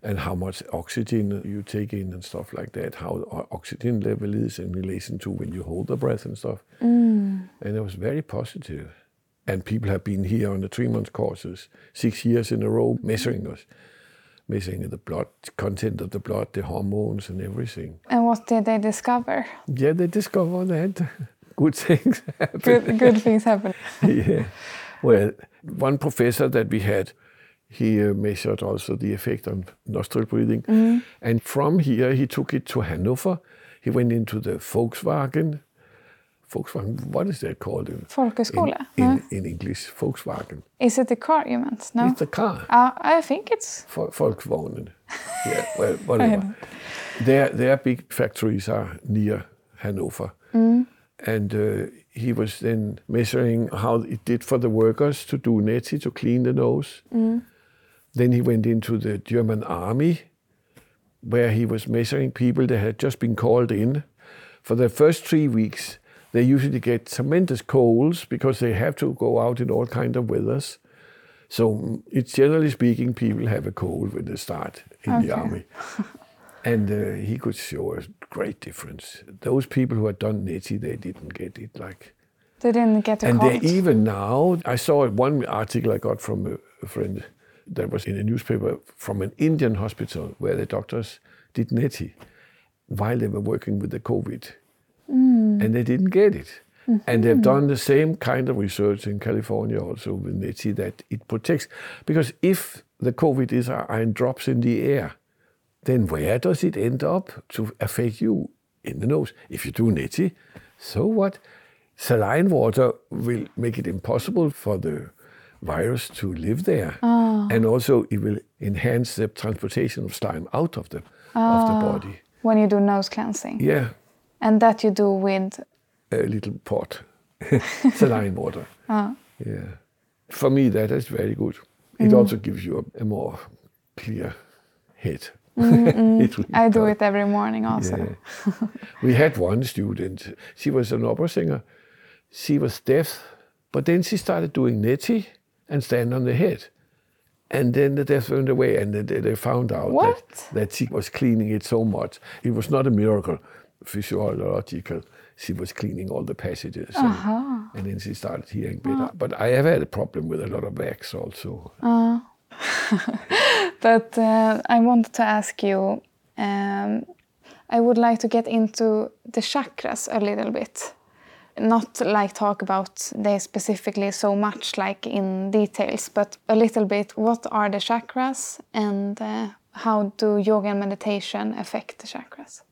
and how much oxygen you take in and stuff like that, how oxygen level is in relation to when you hold the breath and stuff. Mm. And it was very positive. And people have been here on the three month courses, six years in a row, measuring us, measuring the blood content of the blood, the hormones, and everything. And what did they discover? Yeah, they discovered that good things happen. Good, good things happen. yeah. Well, one professor that we had, he uh, measured also the effect on nostril breathing. And from here, he took it to Hanover. He went into the Volkswagen. Volkswagen, what is that called in, Folkhögskola? in, in, in English? Volkswagen. Is it the car you meant? No? It's a car. Uh, I think it's. Vol- Volkswagen. Yeah, well, whatever. their, their big factories are near Hanover. And uh, he was then measuring how it did for the workers to do neti, to clean the nose. Then he went into the German army, where he was measuring people that had just been called in For the first three weeks, they usually get tremendous colds because they have to go out in all kind of weathers. So mm, it's generally speaking, people have a cold when they start in Okay. the army. and uh, he could show a great difference. Those people who had done neti, they didn't get it. Like, They didn't get a and they cold. even now, I saw one article I got from a friend that was in a newspaper from an Indian hospital where the doctors did neti while they were working with the COVID, mm. and they didn't get it. And they've done the same kind of research in California also with neti that it protects. Because if the COVID is uh, are in drops in the air, then where does it end up to affect you in the nose? If you do neti, so what? Saline water will make it impossible for the virus to live there, ah. and also it will enhance the transportation of slime out of the of the ah, body. when you do nose cleansing. Yeah, And that you do with a little pot, saline water. Ah. Yeah, for me that is very good. It mm. also gives you a, a more clear head. Mm, mm. It really I do it every morning also. Yeah. we had one student. She was an opera singer. She was deaf, but then she started doing neti and stand on the head. And then the death went away, and they, they found out What? that, that she was cleaning it so much. It was not a miracle, physiological. She was cleaning all the passages, and, and then she started hearing better. But I have had a problem with a lot of wax also. But uh, I wanted to ask you, um, I would like to get into the chakras a little bit. Not like talk about they specifically so much like in details, but a little bit what are the chakras and uh, how do yoga and meditation affect the chakras?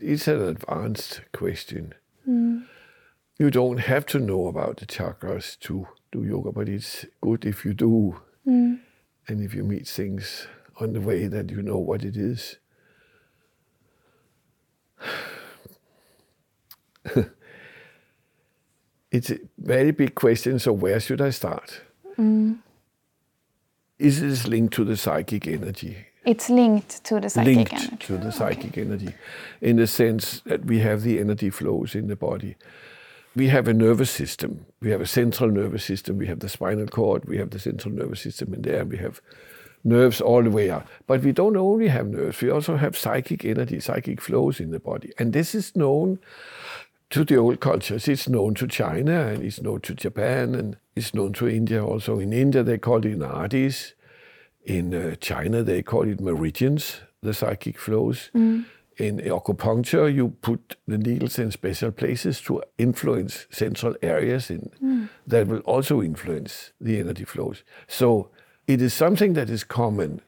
It's an advanced question. You don't have to know about the chakras to do yoga, but it's good if you do. And if you meet things on the way that you know what it is. it's a very big question, so where should I start? Mm. Is this linked to the psychic energy? It's linked to the psychic energy. linked energy. to the psychic energy in the sense that we have the energy flows in the body. We have a nervous system. We have a central nervous system. We have the spinal cord. We have the central nervous system in there. And we have nerves all the way up. But we don't only have nerves. We also have psychic energy, psychic flows in the body. And this is known to the old cultures. It's known to China and it's known to Japan and it's known to India also. In India, they call it nadis. In uh, China, they call it meridians, the psychic flows. In acupuncture, you put the needles in special places to influence central areas in, that will also influence the energy flows. So it is something that is common.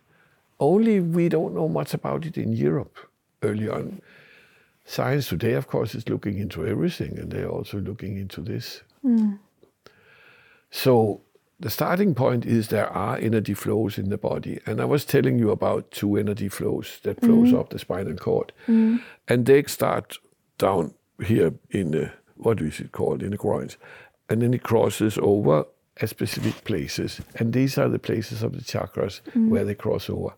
Only we don't know much about it in Europe early on. Science today, of course, is looking into everything, and they're also looking into this. Hmm. So the starting point is there are energy flows in the body, and I was telling you about two energy flows that flows hmm. up the spinal cord, hmm. and they start down here in the what is it called? In the groins, and then it crosses over at specific places, and these are the places of the chakras where they cross over,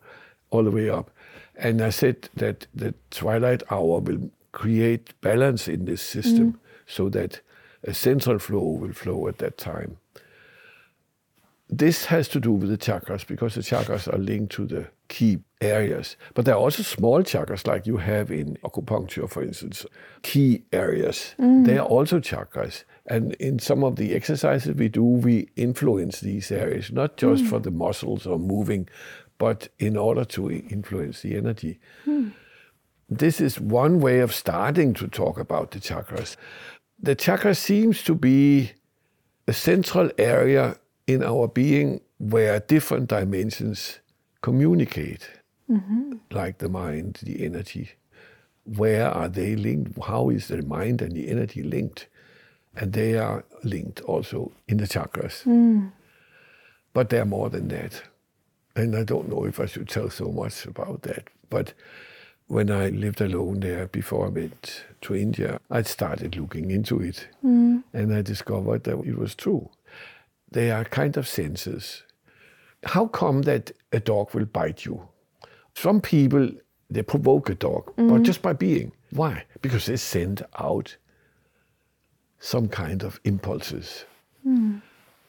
all the way up. And I said that the twilight hour will create balance in this system, so that a central flow will flow at that time this has to do with the chakras because the chakras are linked to the key areas. But there are also small chakras, like you have in acupuncture, for instance, key areas. They are also chakras. And in some of the exercises we do, we influence these areas, not just for the muscles or moving, but in order to influence the energy. This is one way of starting to talk about the chakras. The chakra seems to be a central area in our being where different dimensions communicate, mm-hmm. like the mind, the energy. Where are they linked? How is the mind and the energy linked? And they are linked also in the chakras. Mm. But they're more than that. And I don't know if I should tell so much about that. But when I lived alone there before I went to India, I started looking into it. Mm. And I discovered that it was true. They are kind of senses. How come that a dog will bite you? Some people they provoke a dog, but mm. just by being. Why? Because they send out some kind of impulses. Mm.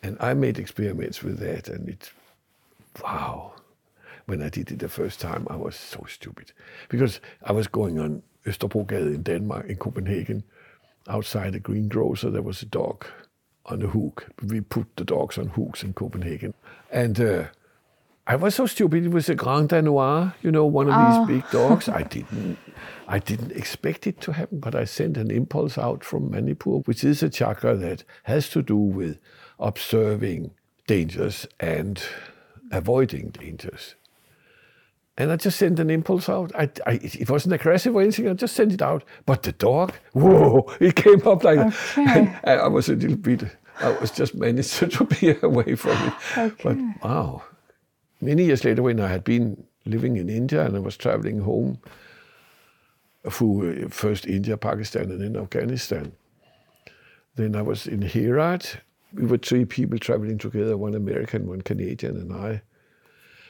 And I made experiments with that, and it's wow. When I did it the first time, I was so stupid because I was going on Østerbrogade in Denmark, in Copenhagen. Outside a greengrocer, there was a dog on a hook. We put the dogs on hooks in Copenhagen. And uh, I was so stupid. It was a Grand Danois, you know, one of these big dogs. I didn't, I didn't expect it to happen, but I sent an impulse out from Manipur, which is a chakra that has to do with observing dangers and avoiding dangers. And I just sent an impulse out. I, I, it wasn't aggressive or anything. I just sent it out. But the dog, whoa, it came up like Okay. And I was a little bit, I was just managed to be away from it. Okay. But wow. Many years later, when I had been living in India and I was traveling home through uh, first India, Pakistan, and then Afghanistan, then I was in Herat. We were three people traveling together one American, one Canadian, and I.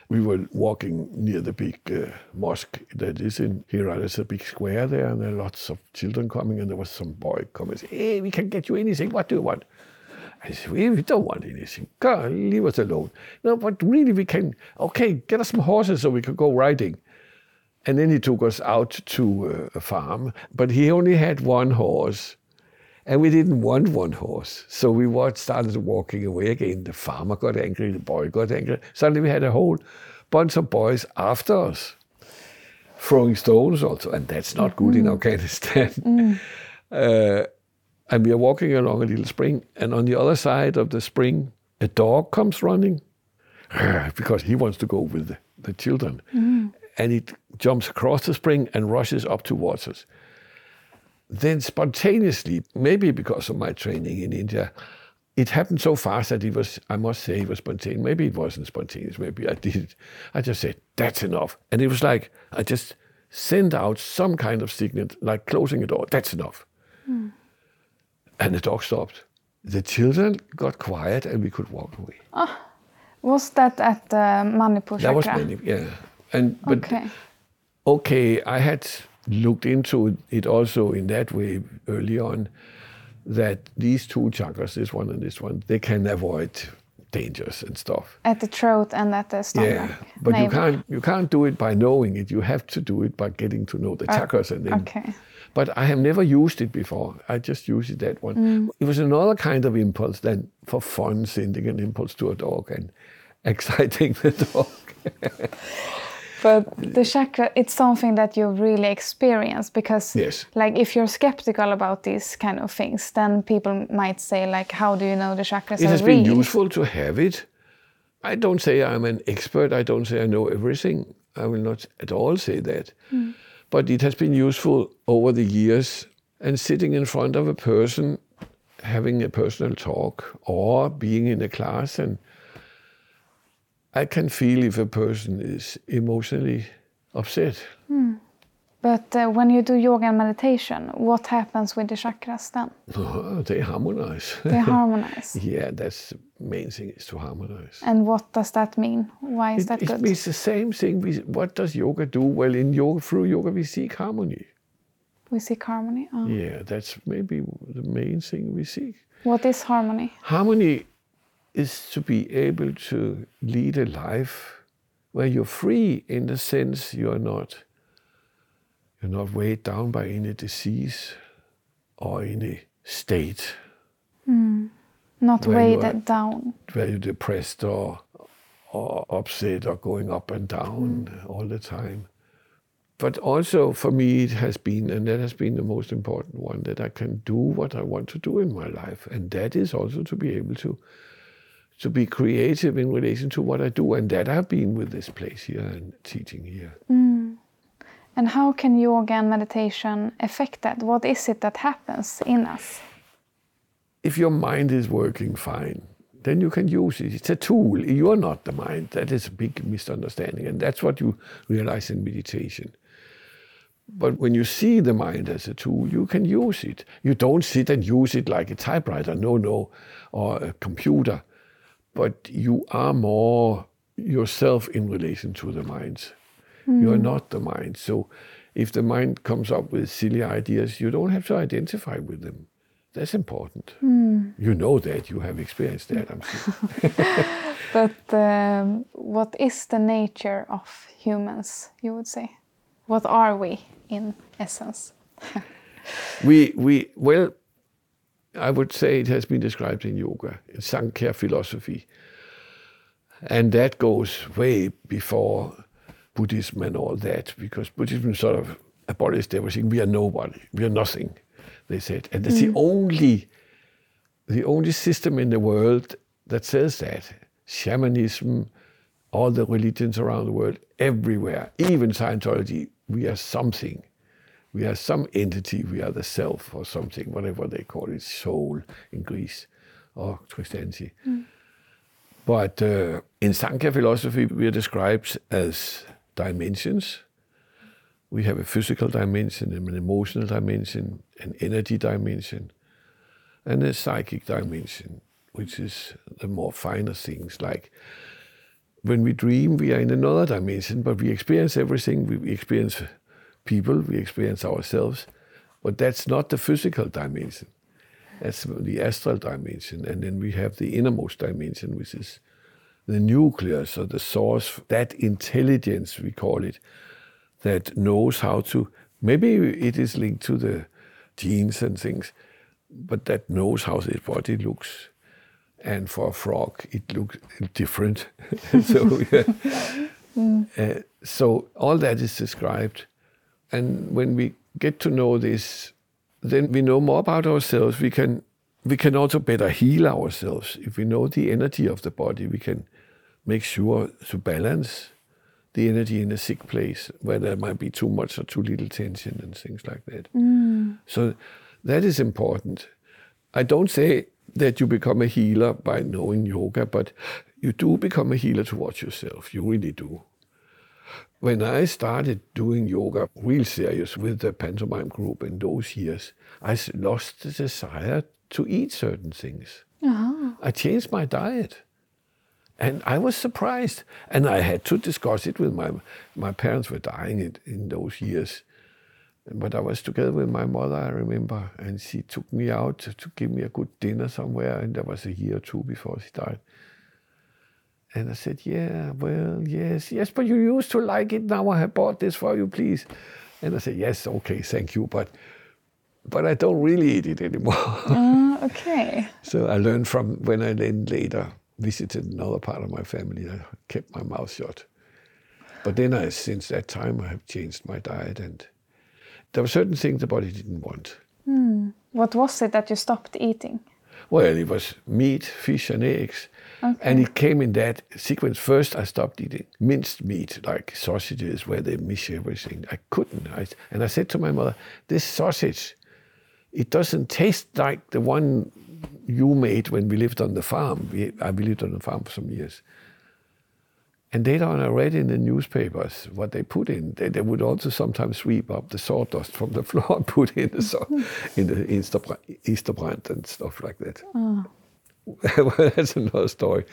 We were walking near the big uh, mosque that is in Herat. There's a big square there, and there are lots of children coming, and there was some boy coming Hey, we can get you anything. What do you want? I said, we, we don't want anything. God, leave us alone. No, but really, we can. Okay, get us some horses so we can go riding. And then he took us out to uh, a farm, but he only had one horse. And we didn't want one horse. So we started walking away again. The farmer got angry, the boy got angry. Suddenly we had a whole bunch of boys after us, throwing stones also. And that's not good in mm. Afghanistan. Mm. Uh, and we are walking along a little spring, and on the other side of the spring, a dog comes running because he wants to go with the, the children. Mm. And it jumps across the spring and rushes up towards us. Then spontaneously, maybe because of my training in India, it happened so fast that it was, I must say, it was spontaneous. Maybe it wasn't spontaneous. Maybe I did it. I just said, that's enough. And it was like, I just sent out some kind of signal, like closing a door. That's enough. Hmm. And the dog stopped. The children got quiet and we could walk away. Ah, was that at the Manipur That was many, yeah. And but Okay. okay, I had looked into it also in that way early on that these two chakras, this one and this one, they can avoid dangers and stuff. At the throat and at the stomach. Yeah, but you can't you can't do it by knowing it. You have to do it by getting to know the uh, chakras and then. Okay. But I have never used it before. I just used it that one. Mm. It was another kind of impulse than for fun, sending an impulse to a dog and exciting the dog. But the chakra, it's something that you really experience because, Yes. like, if you're skeptical about these kind of things, then people might say, like, how do you know the chakras It are has real? been useful to have it. I don't say I'm an expert. I don't say I know everything. I will not at all say that. Hmm. But it has been useful over the years. And sitting in front of a person, having a personal talk, or being in a class, and I can feel if a person is emotionally upset. But uh, when you do yoga and meditation, what happens with the chakras then? they harmonize. They harmonize. yeah, that's the main thing is to harmonize. and what does that mean? Why is It, that it good? means the same thing. We, what does yoga do? Well, in yoga, through yoga, we seek harmony. We seek harmony. Oh. Yeah, that's maybe the main thing we seek. What is harmony? Harmony is to be able to lead a life where you're free in the sense you're not you're not weighed down by any disease or any state hmm. Not weighed are- down. where you're depressed or or upset or going up and down hmm. all the time. But also for me, it has been, and that has been the most important one, that I can do what I want to do in my life, and that is also to be able to to be creative in relation to what I do, and that I've been with this place here and teaching here. Mm. And how can yoga and meditation affect that? What is it that happens in us? if your mind is working fine, then you can use it. It's a tool. You're not the mind. That is a big misunderstanding. And that's what you realize in meditation. But when you see the mind as a tool, you can use it. You don't sit and use it like a typewriter, no, no, or a computer. But you are more yourself in relation to the mind. You are not the mind. So if the mind comes up with silly ideas, you don't have to identify with them. That's important. You know that. You have experienced that, I'm sure. But um, what is the nature of humans, you would say? What are we in essence? we, we, well, I would say it has been described in yoga, in Sankhya philosophy. And that goes way before Buddhism and all that, because Buddhism sort of abolished everything. We are nobody. We are nothing, they said. And it's the mm. only the only system in the world that says that. Shamanism, all the religions around the world, everywhere, even Scientology, we are something. We are some entity, we are the self or something, whatever they call it, soul in Greece or Christianity. But uh, in Sankhya philosophy, we are described as dimensions. We have a physical dimension, an emotional dimension, an energy dimension, and a psychic dimension, which is the more finer things. Like when we dream, we are in another dimension, but we experience everything. We experience people, we experience ourselves, but that's not the physical dimension. That's the astral dimension. And then we have the innermost dimension, which is the nucleus or the source, that intelligence, we call it, that knows how to, maybe it is linked to the genes and things, but that knows how this body looks. And for a frog, it looks different. so, yeah. Uh, so all that is described. And when we get to know this, then we know more about ourselves. We can we can also better heal ourselves. If we know the energy of the body, we can make sure to balance the energy in a sick place where there might be too much or too little tension and things like that. Mm. So that is important. I don't say that you become a healer by knowing yoga, but you do become a healer towards yourself. You really do. When I started doing yoga real serious with the pantomime group in those years, I lost the desire to eat certain things. Uh-huh. I changed my diet. And I was surprised. And I had to discuss it with my my parents were dying in, in those years. But I was together with my mother, I remember, and she took me out to, to give me a good dinner somewhere, and that was a year or two before she died. And I said, Yeah, well, yes, yes, but you used to like it. Now I have bought this for you, please. And I said, Yes, okay, thank you, but but I don't really eat it anymore. Uh, okay. So I learned from when I then later visited another part of my family, I kept my mouth shut. But then I, since that time, I have changed my diet, and there were certain things the body didn't want. What was it that you stopped eating? Well, it was meat, fish, and eggs. And it came in that sequence. First, I stopped eating minced meat, like sausages, where they miss everything. I couldn't. I, and I said to my mother, This sausage, it doesn't taste like the one you made when we lived on the farm. We, I we lived on the farm for some years. And later on, I read in the newspapers what they put in. They, they would also sometimes sweep up the sawdust from the floor and put in the, saw, in the Easter, Easter brand and stuff like that. well, that's another story.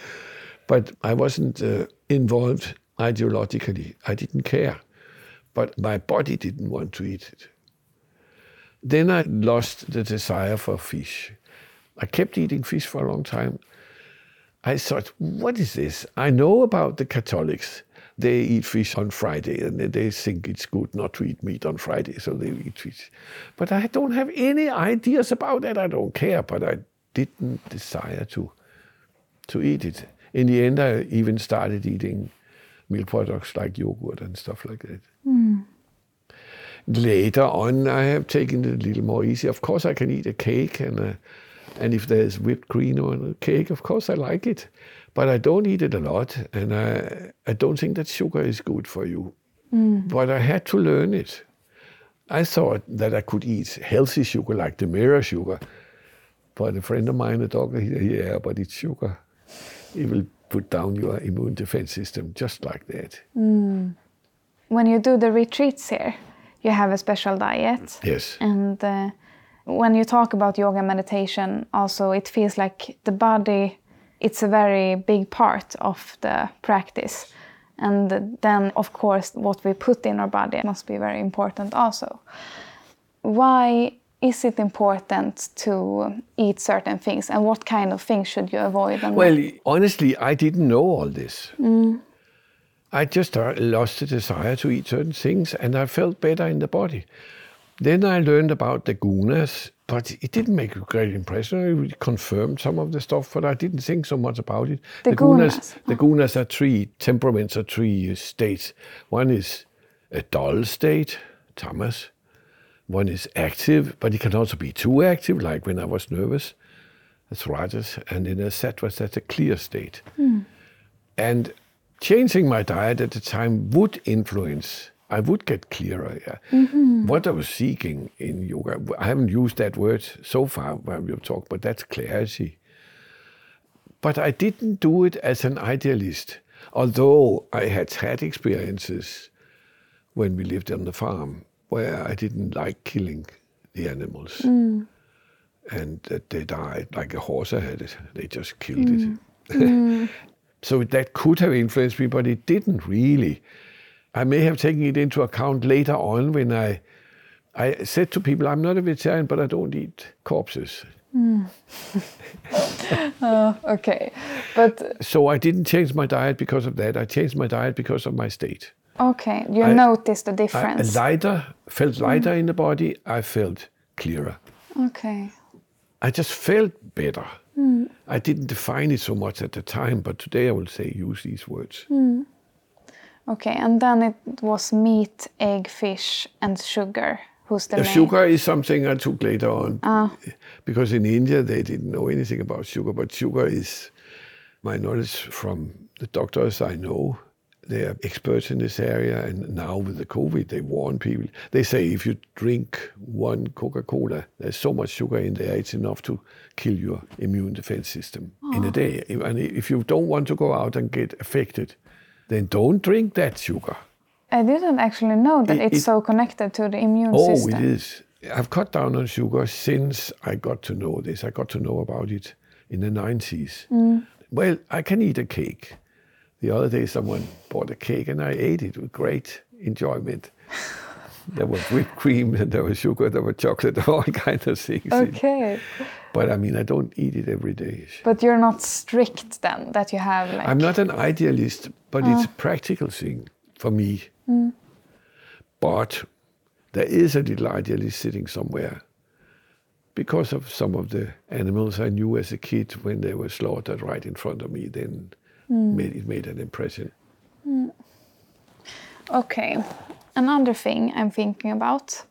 But I wasn't uh, involved ideologically. I didn't care. But my body didn't want to eat it. Then I lost the desire for fish. I kept eating fish for a long time. I thought, what is this? I know about the Catholics. They eat fish on Friday and they- think it's good not to eat meat on Friday, so they eat fish. But I don't have any ideas about that. I don't care, but I didn't desire to, to eat it. In the end, I even started eating milk products like yogurt and stuff like that. Later on, I have taken it a little more easy. Of course, I can eat a cake, and uh, and if there's whipped cream on a cake, of course I like it. But I don't eat it a lot, and I I don't think that sugar is good for you. But I had to learn it. I thought that I could eat healthy sugar like the mirror sugar. But a friend of mine, a doctor, he said, "Yeah, but it's sugar. It will put down your immune defense system just like that." When you do the retreats here, you have a special diet. Yes. And uh, when you talk about yoga meditation, also it feels like the body, it's a very big part of the practice. And then, of course, what we put in our body must be very important also. Why is it important to eat certain things and what kind of things should you avoid? well, honestly, I didn't know all this. Mm. I just uh, lost the desire to eat certain things and I felt better in the body. Then I learned about the gunas, but it didn't make a great impression. It confirmed some of the stuff, but I didn't think so much about it. The, the gunas. gunas. The gunas are three temperaments, are three states. One is a dull state, tamas. One is active, but it can also be too active, like when I was nervous. That's rajas. And in a sattva, that's a clear state. Mm. And changing my diet at the time would influence I would get clearer. Yeah. Mm-hmm. What I was seeking in yoga, I haven't used that word so far when we've talked, but that's clarity. But I didn't do it as an idealist, although I had had experiences when we lived on the farm where I didn't like killing the animals. Mm. And that they died like a horse I had it. They just killed mm. it. mm. so that could have influenced me, but it didn't really. I may have taken it into account later on when I, I said to people, I'm not a vegetarian, but I don't eat corpses. Mm. oh, okay, but so I didn't change my diet because of that. I changed my diet because of my state. Okay, you I, noticed the difference. I lighter, felt lighter mm. in the body. I felt clearer. Okay. I just felt better. Mm. I didn't define it so much at the time, but today I will say use these words. Mm. Okay, and then it was meat, egg, fish, and sugar. Who's the, the sugar is something I took later on. Ah. Because in India they didn't know anything about sugar, but sugar is my knowledge from the doctors I know. They are experts in this area, and now with the COVID, they warn people. They say if you drink one Coca Cola, there's so much sugar in there, it's enough to kill your immune defense system oh. in a day. And if you don't want to go out and get affected, then don't drink that sugar. I didn't actually know that it, it's it, so connected to the immune oh, system. Oh, it is. I've cut down on sugar since I got to know this. I got to know about it in the 90s. Mm. Well, I can eat a cake. The other day, someone bought a cake and I ate it with great enjoyment. there was whipped cream and there was sugar, there was chocolate, all kinds of things. Okay. But I mean, I don't eat it every day. But you're not strict then, that you have like. I'm not an idealist, but uh. it's a ah. practical thing for me. Mm. But there is a little idealist sitting somewhere because of some of the animals I knew as a kid when they were slaughtered right in front of me. Then mm. made, it made an impression. Mm. Okay, another thing I'm thinking about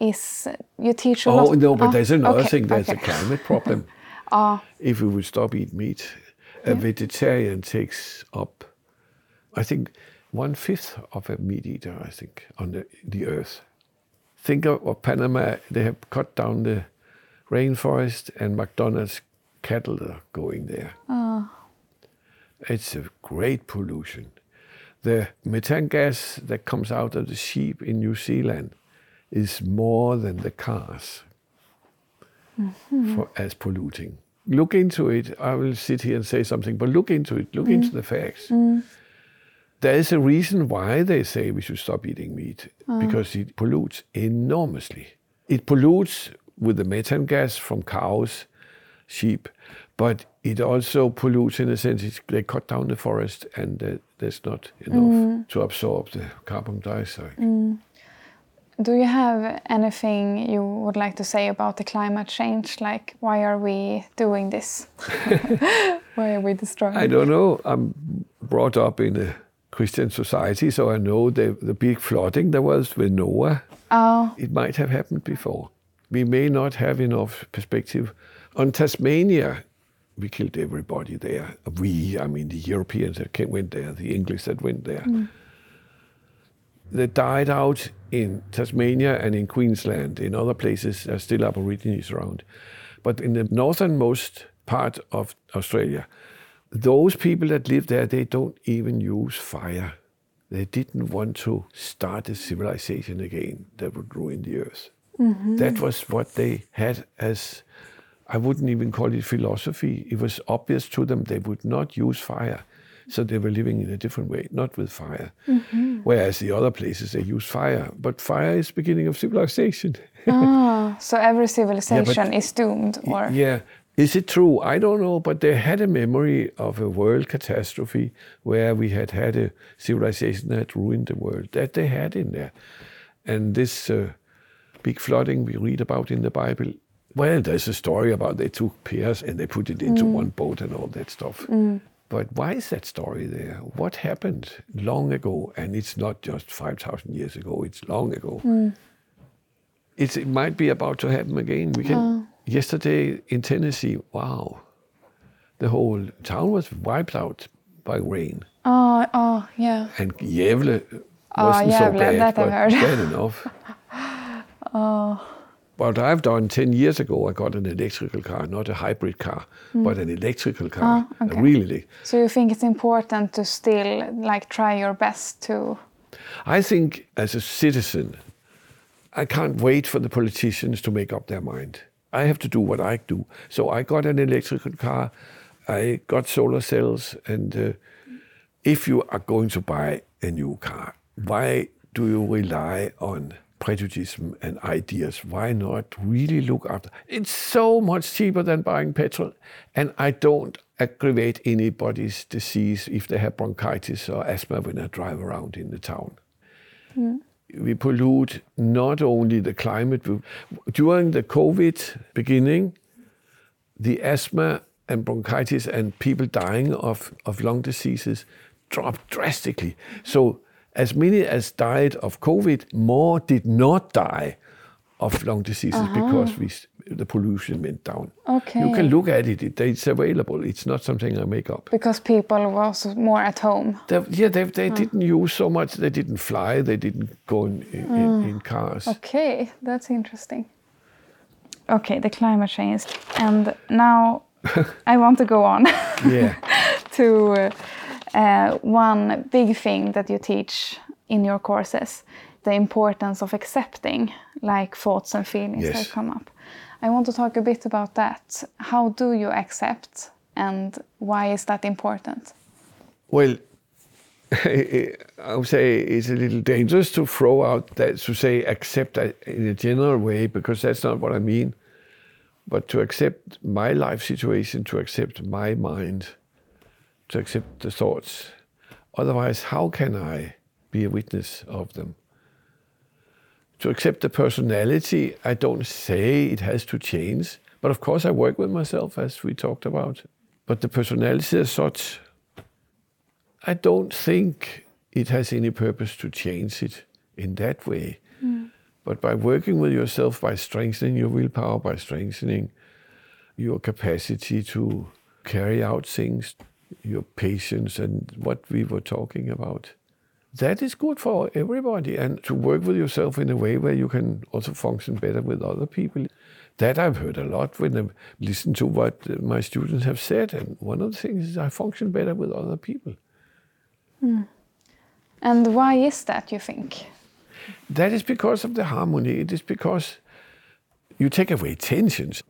is you teach a oh, lot. Oh no, but there's another okay, thing. There's okay. a climate problem. uh, if we would stop eating meat, a yeah. vegetarian takes up, I think, one fifth of a meat eater. I think on the, the earth. Think of, of Panama. They have cut down the rainforest, and McDonald's cattle are going there. Uh. It's a great pollution. The methane gas that comes out of the sheep in New Zealand is more than the cars mm-hmm. for, as polluting. Look into it. I will sit here and say something, but look into it. Look mm. into the facts. Mm. There is a reason why they say we should stop eating meat uh. because it pollutes enormously. It pollutes with the methane gas from cows, sheep, but it also pollutes in a sense they cut down the forest and uh, there's not enough mm. to absorb the carbon dioxide. Mm. Do you have anything you would like to say about the climate change? Like, why are we doing this? why are we destroying? I don't know. I'm brought up in a Christian society, so I know the, the big flooding there was with Noah. Oh. It might have happened before. We may not have enough perspective. On Tasmania, we killed everybody there. We, I mean, the Europeans that went there, the English that went there. Mm. They died out in Tasmania and in Queensland. In other places, there's still Aborigines around. But in the northernmost part of Australia, those people that live there, they don't even use fire. They didn't want to start a civilization again that would ruin the earth. Mm-hmm. That was what they had as, I wouldn't even call it philosophy. It was obvious to them they would not use fire So they were living in a different way, not with fire. Whereas the other places they use fire, but fire is beginning of civilization. Ah, so every civilization is doomed, or Yeah. Is it true? I don't know, but they had a memory of a world catastrophe where we had had a civilization that ruined the world. That they had in there. And this uh, big flooding we read about in the Bible, well, there's a story about they took pairs and they put it into mm. one boat and all that stuff. Mm. But why is that story there? What happened long ago? And it's not just 5,000 years ago, it's long ago. Mm. It's, it might be about to happen again. We can. Yesterday in Tennessee, wow, the whole town was wiped out by rain, oh, oh, yeah. and Gävle Oh, wasn't so Gävle, bad, that I but heard. bad enough. Oh. What I've done ten years ago, I got an electrical car, not a hybrid car, but an electrical car, Ah, okay. really. So you think it's important to still like try your best to? I think as a citizen, I can't wait for the politicians to make up their mind. I have to do what I do. So I got an electrical car, I got solar cells, and uh, if you are going to buy a new car, why do you rely on prejudice and ideas? Why not really look after? It's so much cheaper than buying petrol, and I don't aggravate anybody's disease if they have bronchitis or asthma when I drive around in the town we pollute not only the climate. During the COVID beginning, the asthma and bronchitis and people dying of, of lung diseases dropped drastically. So, as many as died of COVID, more did not die of lung diseases because we, the pollution went down. Okay. You can look at it, it, it's available. It's not something I make up. Because people was more at home. They, yeah, they, they didn't use so much. They didn't fly. They didn't go in, in, in, in cars. Okay, that's interesting. Okay, the climate change, and now I want to go on Yeah. to uh, uh, one big thing that you teach in your courses the importance of accepting like thoughts and feelings Yes. that come up. I want to talk a bit about that. How do you accept and why is that important? Well, I would say it's a little dangerous to throw out that to say accept in a general way because that's not what I mean. But to accept my life situation, to accept my mind, to accept the thoughts. Otherwise, how can I be a witness of them? To accept the personality, I don't say it has to change, but of course I work with myself as we talked about. But the personality as such, I don't think it has any purpose to change it in that way. Hmm. But by working with yourself, by strengthening your willpower, by strengthening your capacity to carry out things, your patience, and what we were talking about, that is good for everybody. And to work with yourself in a way where you can also function better with other people. That I've heard a lot when I listen to what my students have said. And one of the things is I function better with other people. Hmm. And why is that, you think? That is because of the harmony. It is because you take away tensions.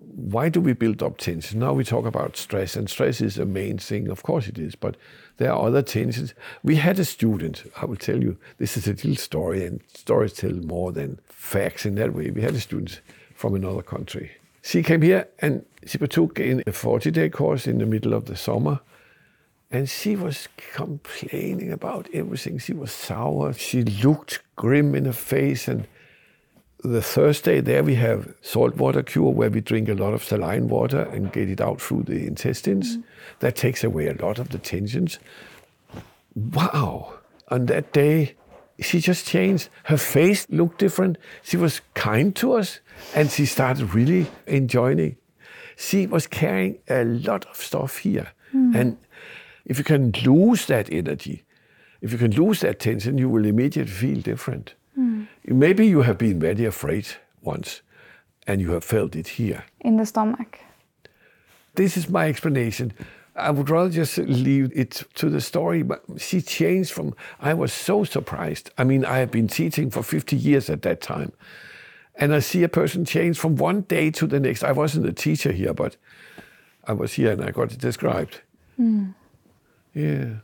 Why do we build up tension? Now we talk about stress, and stress is a main thing. Of course it is, but there are other tensions. We had a student, I will tell you, this is a little story, and stories tell more than facts in that way. We had a student from another country. She came here and she took in a 40 day course in the middle of the summer. And she was complaining about everything. She was sour. She looked grim in her face. And the Thursday there we have saltwater cure where we drink a lot of saline water and get it out through the intestines. Mm-hmm. That takes away a lot of the tensions. Wow. On that day, she just changed. Her face looked different. She was kind to us and she started really enjoying it. She was carrying a lot of stuff here. Mm-hmm. And if you can lose that energy, if you can lose that tension, you will immediately feel different. Hmm. Maybe you have been very afraid once and you have felt it here. In the stomach? This is my explanation. I would rather just leave it to the story. But she changed from, I was so surprised. I mean, I have been teaching for 50 years at that time. And I see a person change from one day to the next. I wasn't a teacher here, but I was here and I got it described. Hmm. Yeah.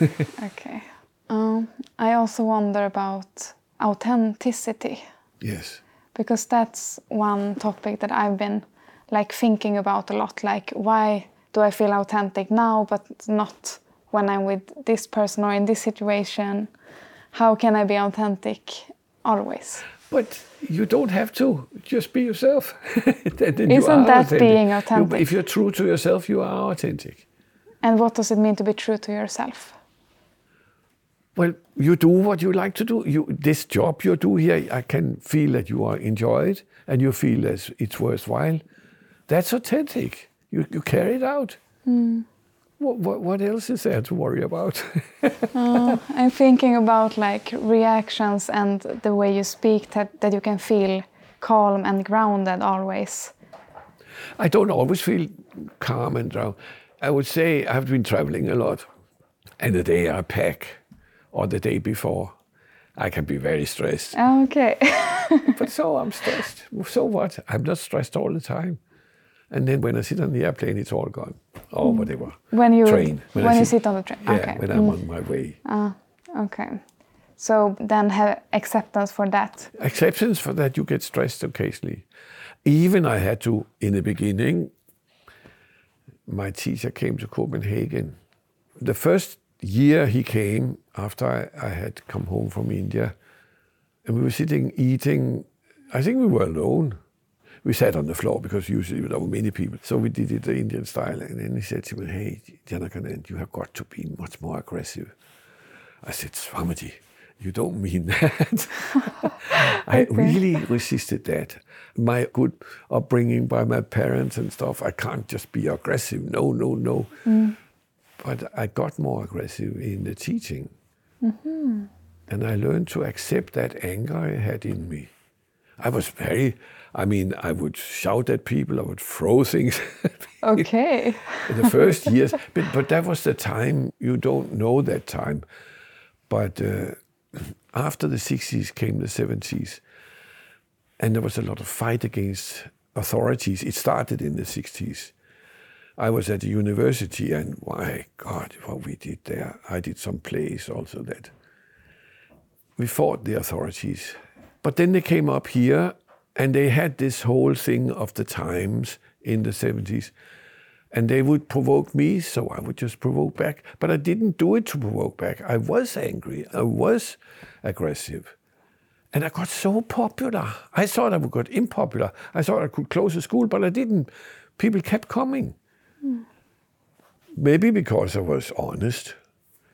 okay. Um, I also wonder about authenticity Yes. because that's one topic that I've been like thinking about a lot. Like, why do I feel authentic now, but not when I'm with this person or in this situation? How can I be authentic always? But you don't have to. Just be yourself. Isn't are that authentic. being You- authentic? if you're true to yourself, you are authentic. And what does it mean to be true to yourself? Well, you do what you like to do. You, this job you do here, I can feel that you are enjoy it and you feel that it's worthwhile. That's authentic. You, you carry it out. Hmm. What, what, what else is there to worry about? Oh, I'm thinking about like reactions and the way you speak that, that you can feel calm and grounded always. I don't always feel calm and drown. I would say I've been traveling a lot, and the day I pack or the day before, I can be very stressed. Okay. but so I'm stressed. So what? I'm not stressed all the time. And then when I sit on the airplane, it's all gone. Or whatever. when you Train. when, I you sit on the train. Yeah, okay. when I'm on my way. Ah, okay. So then have acceptance for that. Acceptance for that, you get stressed occasionally. Even I had to, in the beginning, my teacher came to Copenhagen. The first year he came, after I, I had come home from India, and we were sitting eating, I think we were alone. We sat on the floor because usually there were many people. So we did it the Indian style. And then he said to me, Hey, Janakanand, you have got to be much more aggressive. I said, Swamiji, you don't mean that. I really resisted that. My good upbringing by my parents and stuff, I can't just be aggressive. No, no, no. Mm. But I got more aggressive in the teaching. And I learned to accept that anger I had in me. I was very, I mean, I would shout at people, I would throw things Okay. in the first years. But, but that was the time, you don't know that time. But uh, after the 60s came the 70s, and there was a lot of fight against authorities. It started in the 60s. I was at the university, and my God, what we did there. I did some plays also that we fought the authorities. But then they came up here and they had this whole thing of the times in the 70s. And they would provoke me, so I would just provoke back. But I didn't do it to provoke back. I was angry. I was aggressive. And I got so popular. I thought I would get unpopular. I thought I could close the school, but I didn't. People kept coming. Maybe because I was honest.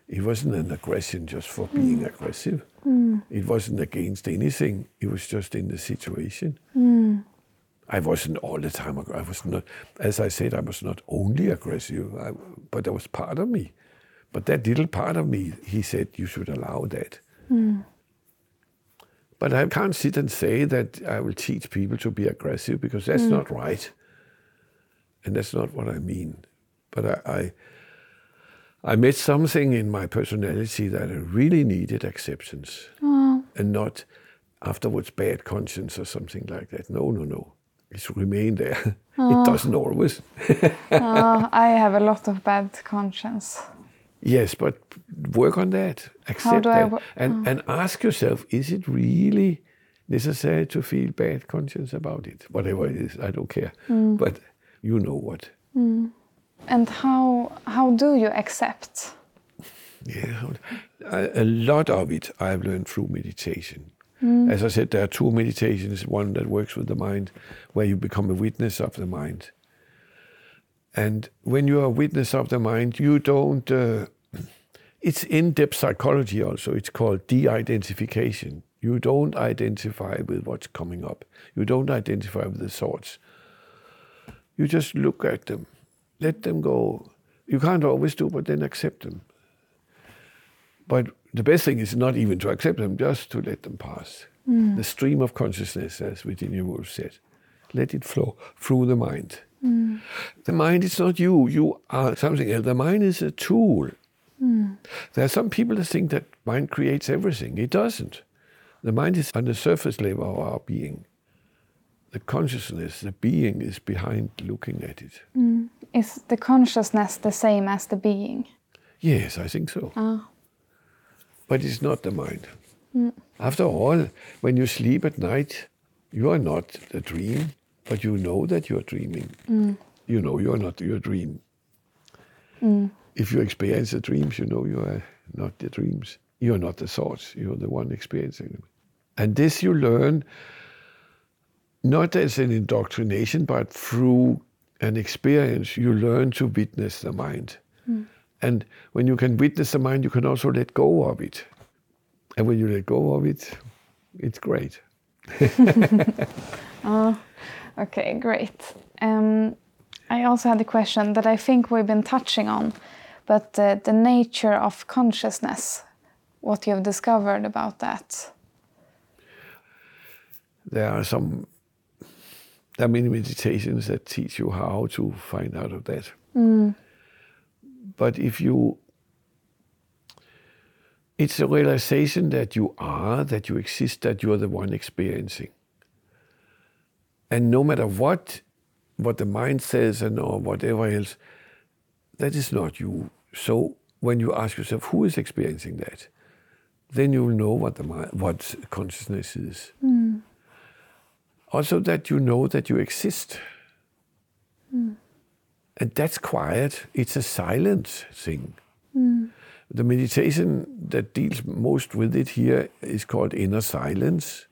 It wasn't an aggression just for being mm. aggressive. Mm. It wasn't against anything. It was just in the situation. Mm. I wasn't all the time. I was not, as I said, I was not only aggressive, I, but there was part of me. But that little part of me, he said, you should allow that. But I can't sit and say that I will teach people to be aggressive because that's not right. And that's not what I mean. But I, I, I met something in my personality that I really needed acceptance and not afterwards bad conscience or something like that. No, no, no. It should remain there. It doesn't always. Uh, I have a lot of bad conscience. Yes, but work on that. Accept that. and, and ask yourself is it really necessary to feel bad conscience about it? Whatever it is, I don't care. But you know what. And how how do you accept? Yeah, a, lot of it I've learned through meditation. As I said, there are two meditations one that works with the mind, where you become a witness of the mind. And when you are a witness of the mind, you don't. Uh, it's in depth psychology also. It's called de identification. You don't identify with what's coming up, you don't identify with the thoughts. You just look at them, let them go. You can't always do, but then accept them. But the best thing is not even to accept them, just to let them pass. Mm. The stream of consciousness, as Virginia Woolf said, let it flow through the mind. Mm. The mind is not you, you are something else. The mind is a tool. Mm. There are some people that think that mind creates everything. It doesn't. The mind is on the surface level of our being. The consciousness, the being is behind looking at it. Mm. Is the consciousness the same as the being? Yes, I think so. Ah. But it's not the mind. Mm. After all, when you sleep at night, you are not a dream, but you know that you are dreaming. Mm. You know you are not your dream. If you experience the dreams, you know you are not the dreams. You are not the thoughts. You are the one experiencing them. And this you learn not as an indoctrination, but through an experience. You learn to witness the mind. And when you can witness the mind, you can also let go of it. And when you let go of it, it's great. Okay, great. Um, I also had a question that I think we've been touching on, but uh, the nature of consciousness, what you have discovered about that. There are some, there are many meditations er that teach you how to find out of that. Mm. But if you, it's a realization that you are, that you exist, that you are the one experiencing. And no matter what, what the mind says and or whatever else, that is not you. So when you ask yourself who is experiencing that, then you will know what the mind, what consciousness is. Mm. Also that you know that you exist. Hmm. And that's quiet. It's a silent thing. Hmm. The meditation that deals most with it here is called inner silence.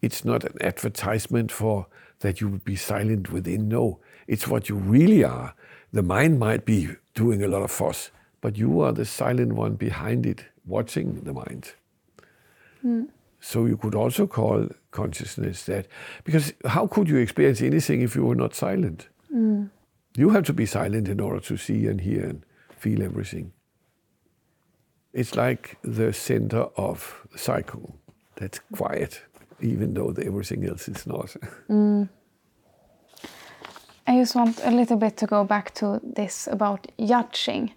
It's not an advertisement for that you would be silent within. No, it's what you really are. The mind might be doing a lot of fuss, but you are the silent one behind it, watching the mind. Hmm. So you could also call consciousness that, because how could you experience anything if you were not silent? Mm. You have to be silent in order to see and hear and feel everything. It's like the center of the cycle that's quiet, even though everything else is not. Mm. I just want a little bit to go back to this about judging,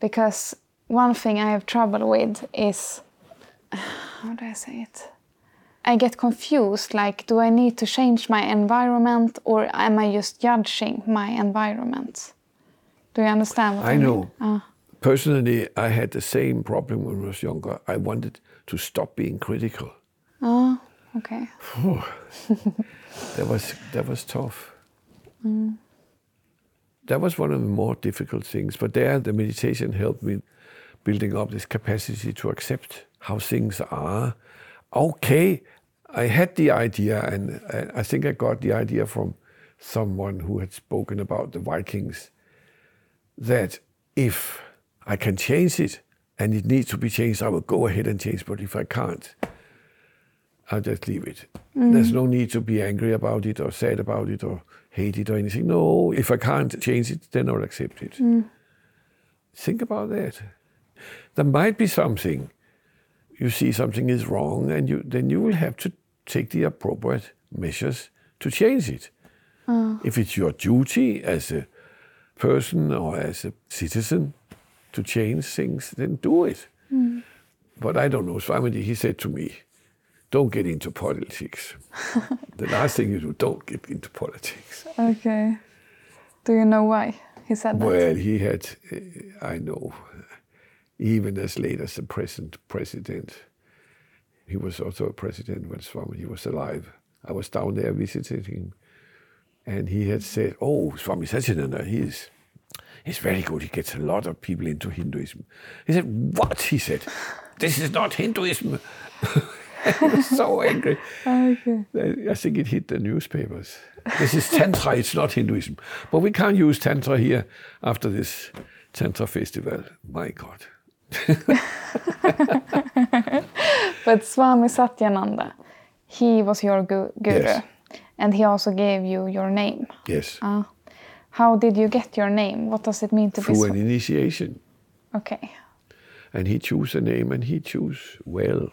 because one thing I have trouble with is how do I say it? I get confused. Like, do I need to change my environment, or am I just judging my environment? Do you understand what I, mean? I mean? know. Ah, Personally, I had the same problem when I was younger. I wanted to stop being critical. ah, okay. That was that was tough. That was one of the more difficult things. But there, the meditation helped me building up this capacity to accept how things are. Okay, I had the idea, and I- think I got the idea from someone who had spoken about the Vikings that if I can change it and it needs to be changed, I will go ahead and change. But if I can't, I'll just leave it. Mm-hmm. There's no need to be angry about it or sad about it or hate it or anything. No, if I can't change it, then I'll accept it. Mm. Think about that. There might be something. You see something is wrong, and you then you will have to take the appropriate measures to change it. If it's your duty as a person or as a citizen to change things, then do it. But I don't know, Swamiji, he said to me, don't get into politics. the last thing you do, don't get into politics. Okay. Do you know why he said that? Well, he had, uh, I know, even as late as the present president, he was also a president when Swamiji was alive. I was down there visiting him, and he had said, "Oh, Swami Satyananda, he's he's very good. He gets a lot of people into Hinduism." He said, "What?" He said, "This is not Hinduism." he was so angry. Okay. I think it hit the newspapers. This is Tantra, it's not Hinduism. But we can't use Tantra here after this Tantra festival. My God. But Swami Satyananda, he was your gu- guru, Yes. and he also gave you your name. Yes. Ah. How did you get your name? What does it mean to be? Through an initiation. okay. And he chose a name and he chose well.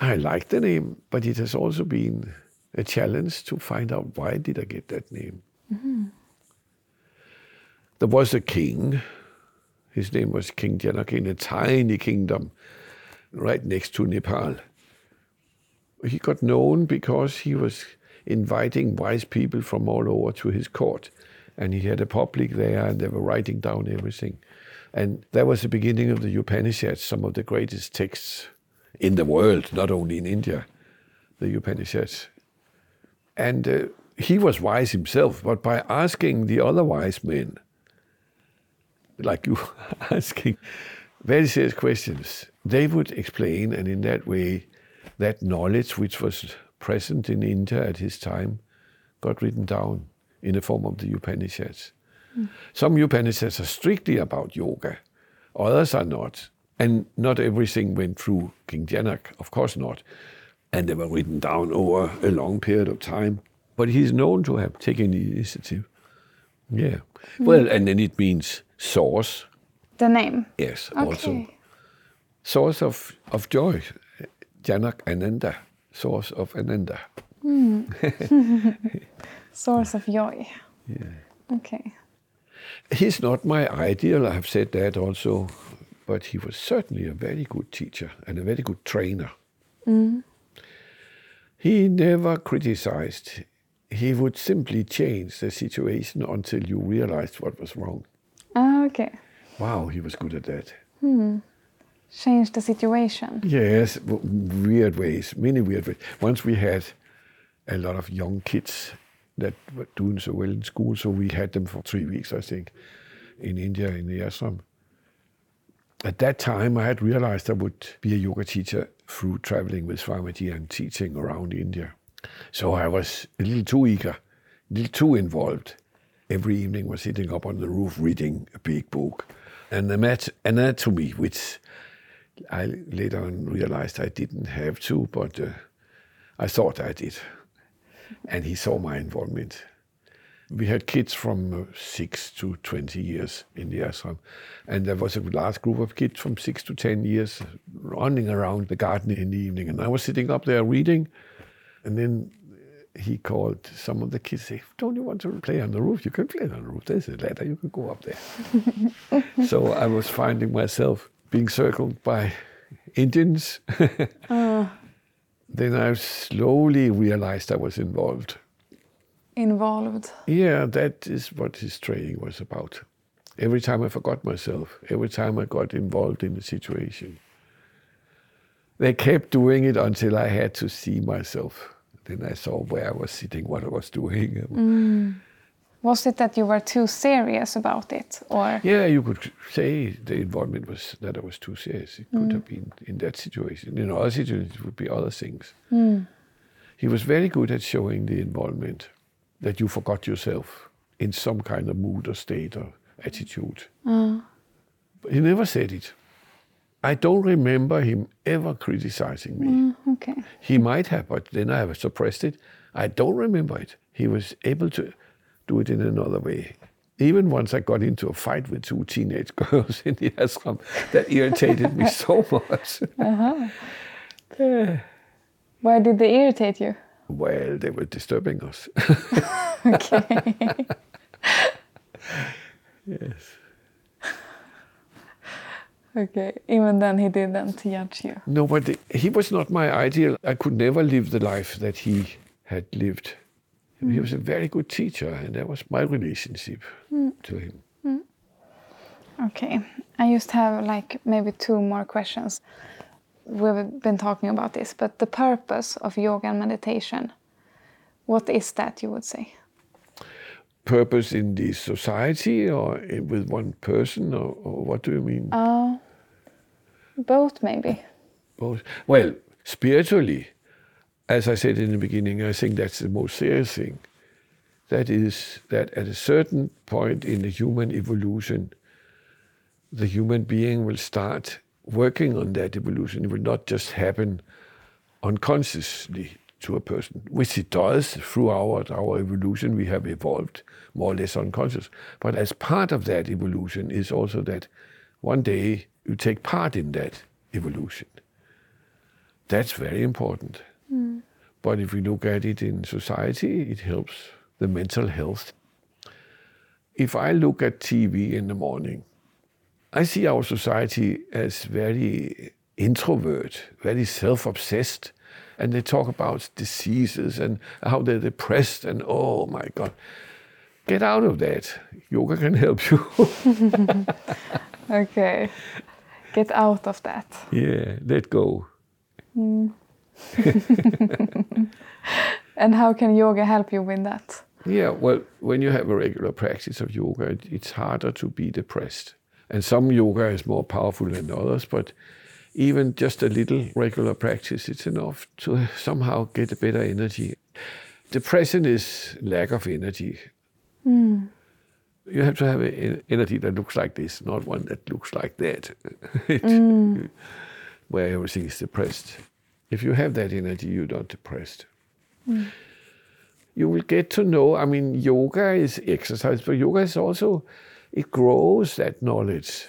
I like the name, but it has also been a challenge to find out why did I get that name. There was a king. His name was King Janaka in a tiny kingdom right next to Nepal. He got known because he was inviting wise people from all over to his court. And he had a public there and they were writing down everything. And that was the beginning of the Upanishads, some of the greatest texts in the world, not only in India, the Upanishads. And uh, he was wise himself, but by asking the other wise men, like you asking very serious questions, they would explain, and in that way, that knowledge which was present in India at his time got written down in the form of the Upanishads. Mm. Some Upanishads are strictly about yoga, others are not. And not everything went through King Janak, of course not. And they were written down over a long period of time. But he's known to have taken the initiative. Yeah. Mm. Well, and then it means source. The name? Yes, okay. also. Source of, of joy. Janak Ananda, source of Ananda. Mm. source of joy. Yeah. Okay. He's not my ideal, I have said that also, but he was certainly a very good teacher and a very good trainer. Mm. He never criticized. He would simply change the situation until you realized what was wrong. Ah, okay. Wow, he was good at that. Hmm change the situation? Yes, weird ways, many weird ways. Once we had a lot of young kids that were doing so well in school, so we had them for three weeks, I think, in India in the ashram. At that time, I had realized I would be a yoga teacher through traveling with Swamiji and teaching around India. So I was a little too eager, a little too involved. Every evening was sitting up on the roof reading a big book. And anatomy, which I later on realized I didn't have to, but uh, I thought I did. And he saw my involvement. We had kids from uh, 6 to 20 years in the ashram. And there was a large group of kids from 6 to 10 years running around the garden in the evening. And I was sitting up there reading. And then he called some of the kids, say, don't you want to play on the roof? You can play on the roof. There's a ladder. You can go up there. so I was finding myself being circled by Indians. uh. Then I slowly realized I was involved. Involved? Yeah, that is what his training was about. Every time I forgot myself, every time I got involved in the situation. They kept doing it until I had to see myself. Then I saw where I was sitting, what I was doing. Mm. Was it that you were too serious about it, or? Yeah, you could say the involvement was that I was too serious. It could mm. have been in that situation. In other situations, it would be other things. Mm. He was very good at showing the involvement that you forgot yourself in some kind of mood or state or attitude. But he never said it. I don't remember him ever criticizing me. Mm, okay. He might have, but then I have suppressed it. I don't remember it. He was able to do it in another way. Even once I got into a fight with two teenage girls in the ashram, that irritated me so much. uh-huh. Why did they irritate you? Well, they were disturbing us. okay. yes. Okay, even then he didn't judge you. No, but he was not my ideal. I could never live the life that he had lived. Mm. He was a very good teacher, and that was my relationship mm. to him. Mm. Okay, I just have like maybe two more questions. We've been talking about this, but the purpose of yoga and meditation, what is that, you would say? Purpose in the society or with one person, or, or what do you mean? Uh, both, maybe. Both. Well, spiritually, as I said in the beginning, I think that's the most serious thing. That is, that at a certain point in the human evolution, the human being will start working on that evolution. It will not just happen unconsciously to a person, which it does throughout our evolution. We have evolved more or less unconscious. But as part of that evolution is also that one day you take part in that evolution. That's very important. Mm. But if we look at it in society, it helps the mental health. If I look at TV in the morning, I see our society as very introvert, very self obsessed. And they talk about diseases and how they're depressed, and oh my God. Get out of that. Yoga can help you. okay. Get out of that. Yeah, let go. Hmm. And how can yoga help you with that? Yeah, well, when you have a regular practice of yoga, it, it's harder to be depressed. And some yoga is more powerful than others, but even just a little regular practice, it's enough to somehow get a better energy. Depression is lack of energy. Mm. You have to have an energy that looks like this, not one that looks like that, It- mm. where everything is depressed. If you have that energy, you're not depressed mm. you will get to know. I mean, yoga is exercise, but yoga is also it grows that knowledge.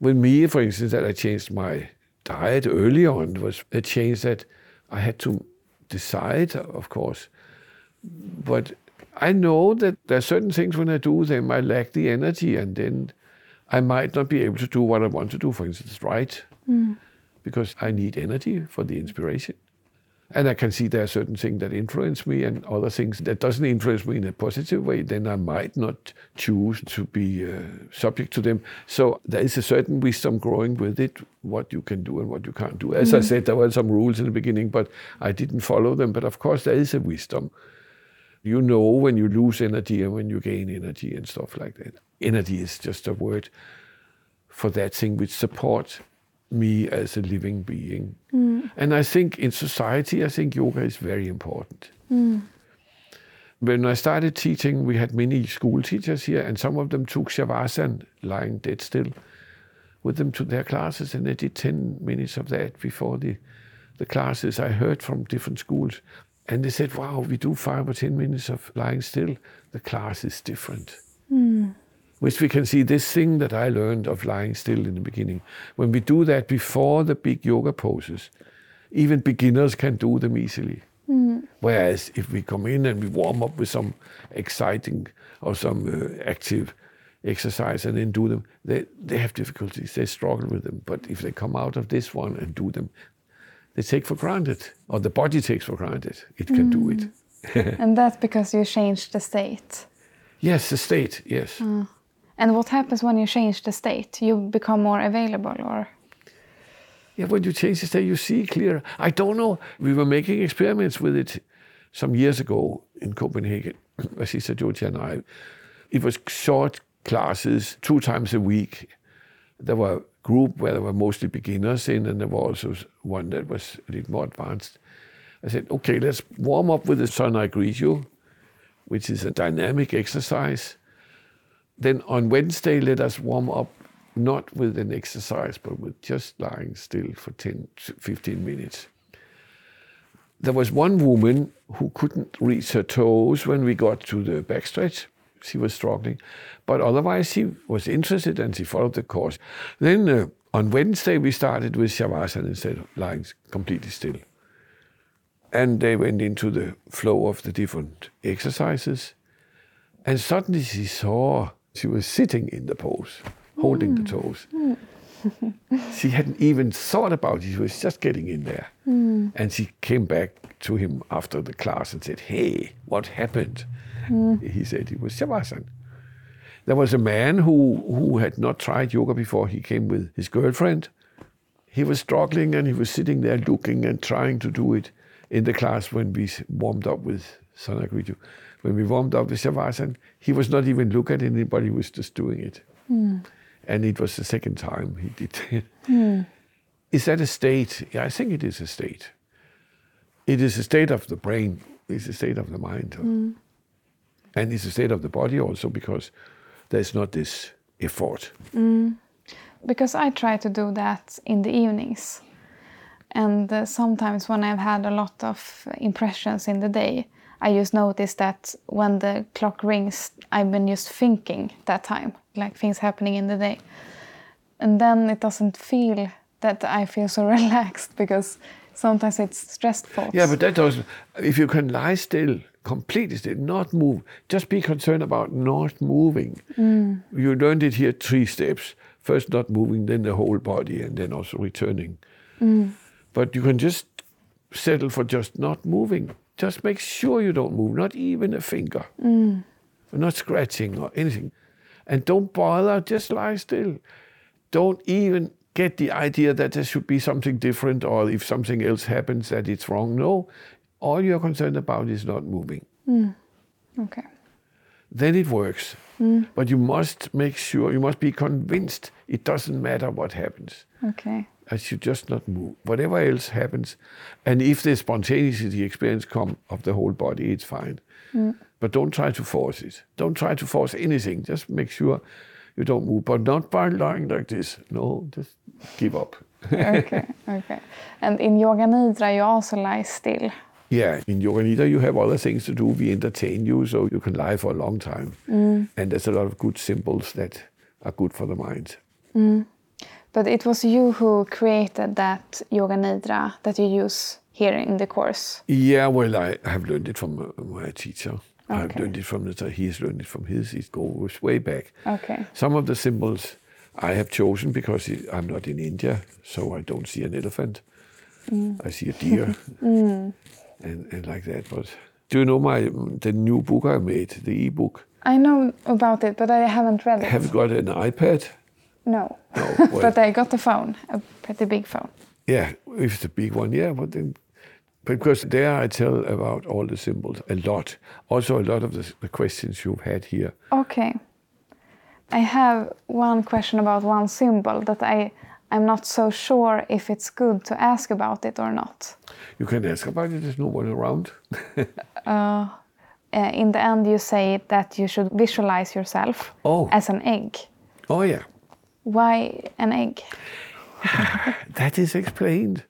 With me, for instance, that I changed my diet early on was a change that I had to decide, of course. But I know that there are certain things when I do them, I lack the energy, and then I might not be able to do what I want to do, for instance, write, because I need energy for the inspiration. And I can see there are certain things that influence me and other things that doesn't influence me in a positive way, then I might not choose to be uh, subject to them. So there is a certain wisdom growing with it, what you can do and what you can't do. As I said, there were some rules in the beginning, but I didn't follow them. But of course, there is a wisdom. You know when you lose energy and when you gain energy and stuff like that. Energy is just a word for that thing which supports me as a living being. Mm. And I think in society, I think yoga is very important. Mm. When I started teaching, we had many school teachers here, and some of them took Shavasana, lying dead still, with them to their classes, and they did 10 minutes of that before the, the classes. I heard from different schools, and they said, Wow, we do five or 10 minutes of lying still. The class is different which we can see this thing that I learned of lying still in the beginning. When we do that before the big yoga poses, even beginners can do them easily. Whereas if we come in and we warm up with some exciting or some uh, active exercise and then do them, they, they have difficulties. They struggle with them. But if they come out of this one and do them, they take for granted, or the body takes for granted, it can do it. Mm. and that's because you changed the state. Yes, the state, yes. Ah. And what happens when you change the state? You become more available, or Yeah, when you change the state, you see clearer. I don't know. We were making experiments with it some years ago in Copenhagen, Asisa Jyoti and I. It was short classes, two times a week. There were group where there were mostly beginners in, and there was also one that was a little more advanced. I said, okay, let's warm up with the sun I greet you, which is a dynamic exercise. Then on Wednesday, let us warm up not with an exercise, but with just lying still for 10 15 minutes. There was one woman who couldn't reach her toes when we got to the backstretch. She was struggling, but otherwise she was interested and she followed the course. Then uh, on Wednesday we started with Shavasana instead of lying completely still. And they went into the flow of the different exercises. And suddenly she saw she was sitting in the pose, holding the toes. she hadn't even thought about it. She was just getting in there. And she came back to him after the class and said, Hey, what happened? Mm. He said it was Shavasana. There was a man who, who had not tried yoga before. He came with his girlfriend. He was struggling and he was sitting there looking and trying to do it in the class when we warmed up with Sanagritu. When we warmed up with Shavasana, he was not even looking at anybody, he was just doing it. Mm. And it was the second time he did it. Mm. Is that a state? Yeah, I think it is a state. It is a state of the brain, it's a state of the mind. And it's a state of the body also because there's not this effort. because I try to do that in the evenings. And uh, sometimes when I've had a lot of impressions in the day, I just notice that when the clock rings, I've been just thinking that time, like things happening in the day. And then it doesn't feel that I feel so relaxed because sometimes it's stressful. Yeah, but that doesn't. If you can lie still, completely still, not move, just be concerned about not moving. Mm. You learned it here three steps first, not moving, then the whole body, and then also returning. Mm. But you can just settle for just not moving. Just make sure you don't move, not even a finger, mm. not scratching or anything. And don't bother, just lie still. don't even get the idea that there should be something different or if something else happens that it's wrong. No, all you're concerned about is not moving. Hmm. Okay. Then it works. Hmm. But you must make sure, you must be convinced it doesn't matter what happens. Okay. I should just not move. Whatever else happens, and if the spontaneity experience come of the whole body, it's fine. Hmm. But don't try to force it. Don't try to force anything. Just make sure you don't move, but not by lying like this. No, just give up. Okay. Okay. And in Yoga Nidra, you also lie still. Yeah, in Yoga Nidra, you have other things to do. We entertain you, so you can lie for a long time. Mm. And there's a lot of good symbols that are good for the mind. Mm. But it was you who created that Yoga Nidra that you use here in the course. Yeah, well, I have learned it from uh, my teacher. I've learned it from the. He has learned it from his. It goes way back. Okay. Some of the symbols I have chosen because I'm not in India, so I don't see an elephant. Mm. I see a deer, and, and like that. But do you know my the new book I made, the e-book? I know about it, but I haven't read it. Have you got an iPad? No. No. Well, But I got a phone, a pretty big phone. yeah, if it's a big one, yeah. But then, because there I tell about all the symbols a lot. Also, a lot of the, the questions you've had here. Okay. I have one question about one symbol that I I'm not so sure if it's good to ask about it or not. You can ask about it. There's no one around. Uh, in the end, you say that you should visualize yourself Oh. as an egg. Oh yeah, Why an egg? that is explained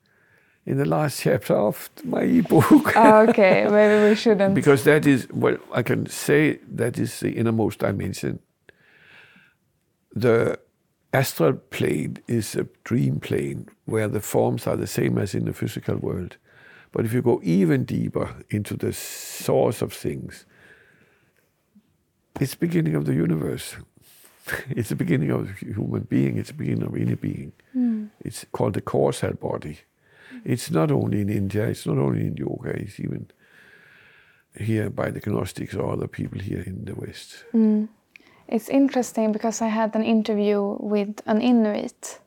in the last chapter of my e-book. Oh, okay, maybe we shouldn't. because that is well i can say that is the innermost dimension the astral plane is a dream plane where the forms are the same as in the physical world. But if you go even deeper into the source of things it's the beginning of the universe. It's the beginning of human being. It's the beginning of any being. Hmm. It's called the causal body. It's not only in india. It's not only in yoga. It's even here by the Gnostics or other people here in the West. Hmm. It's interesting because I had an interview with an Inuit,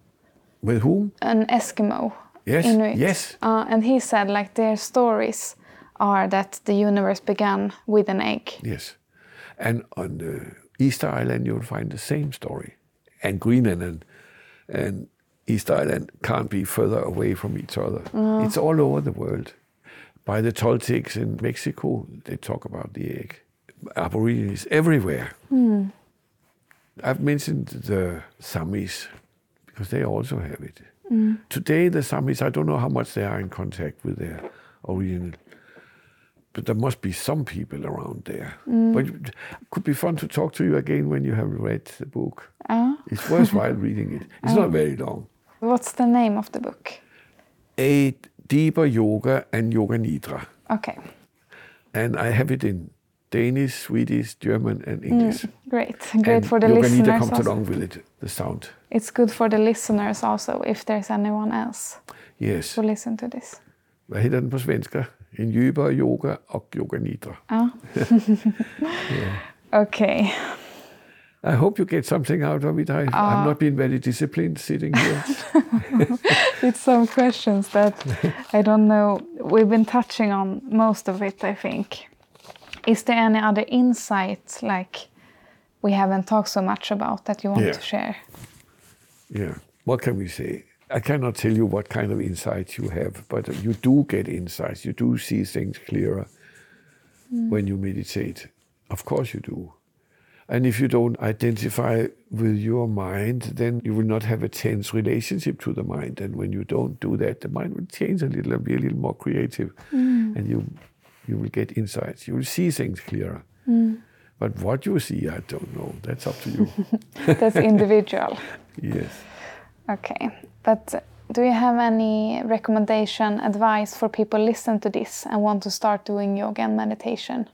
With whom? an Eskimo Yes, Inuit. yes. Uh, and he said like their stories are that the universe began with an egg. Yes. And on the Easter Island, you'll find the same story. And Greenland and, and Easter Island can't be further away from each other. It's all over the world. By the Toltecs in Mexico, they talk about the egg. Aborigines everywhere. I've mentioned the Samis because they also have it. Mm. Today, the Samis, I don't know how much they are in contact with their original but there must be some people around there. Mm. But it could be fun to talk to you again when you have read the book. Uh, It's worthwhile reading it. It's not ah. very long. what's the name of the book? A deeper yoga and yoga nidra, Okay, and I have it in Danish, Swedish, German, and English. great. Great and for the yoga nidra listeners. comes Also. along with it. The sound. It's good for the listeners also if there's anyone else Yes. who listen to this. Hvad hedder den på svenska? En djupere yoga og yoga nidra. Uh. Okay. I hope you get something out of it. I, I've not been very disciplined sitting here. It's some questions that I don't know. We've been touching on most of it, I think. Is there any other insights like we haven't talked so much about that you want Yeah. to share? Yeah. What can we say? I cannot tell you what kind of insights you have, but you do get insights. You do see things clearer hmm. when you meditate. Of course, you do. And if you don't identify with your mind, then you will not have a tense relationship to the mind. And when you don't do that, the mind will change a little and be a little more creative. Hmm. And you, you will get insights. You will see things clearer. Hmm. But what you see, I don't know. That's up to you. That's individual. yes. Okay. But uh, do you have any recommendation, advice for people listen to this and want to start doing yoga and meditation?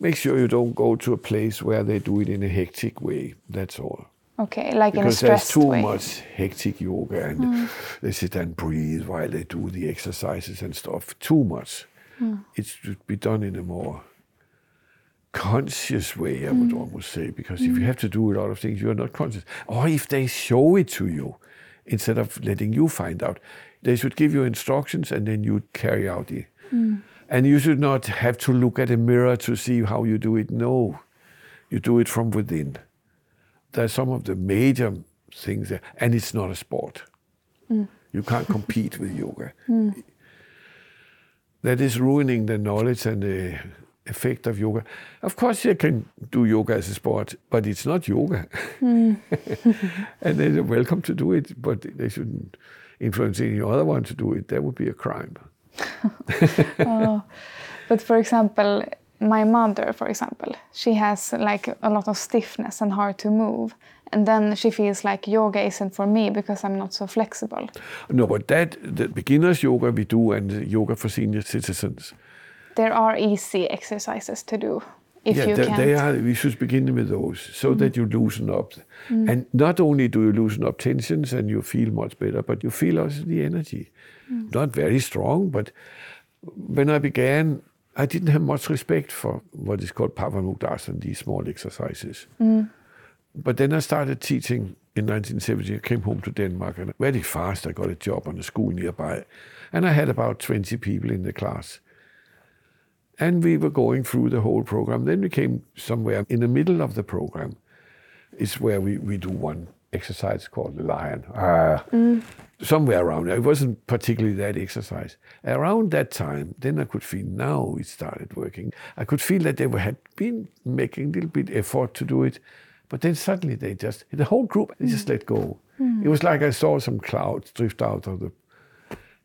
make sure you don't go to a place where they do it in a hectic way. That's all. Okay, like in a Because there's too way. much hectic yoga and hmm. they sit and breathe while they do the exercises and stuff. Too much. Mm. It should be done in a more conscious way, I would mm. almost say, because if you mm. have to do a lot of things, you are not conscious. Or if they show it to you instead of letting you find out, they should give you instructions and then you carry out it. And you should not have to look at a mirror to see how you do it. No, you do it from within. There's some of the major things there, and it's not a sport. You can't compete with yoga. That is ruining the knowledge and the effect of yoga. Of course, you can do yoga as a sport, but it's not yoga. Hmm. and they're welcome to do it, but they shouldn't influence any other one to do it. That would be a crime. oh. But for example, my mother, for example, she has like a lot of stiffness and hard to move. And then she feels like yoga isn't for me because I'm not so flexible. No, but that, the beginners yoga we do and yoga for senior citizens. There are easy exercises to do if yeah, you they, can. they are, we should begin with those so that you loosen up. Mm. And not only do you loosen up tensions and you feel much better, but you feel also the energy. Mm. Not very strong, but when I began, I didn't have much respect for what is called Pavanmuktasana, these small exercises. Mm. But then I started teaching in 1970. I came home to Denmark and very fast I got a job on a school nearby. And I had about 20 people in the class. And we were going through the whole program. Then we came somewhere in the middle of the program, is where we, we do one exercise called the lion. Ah, Somewhere around there. It wasn't particularly that exercise. Around that time, then I could feel now it started working. I could feel that they were, had been making a little bit effort to do it, but then suddenly they just, the whole group, they just hmm. let go. Hmm. It was like I saw some clouds drift out of the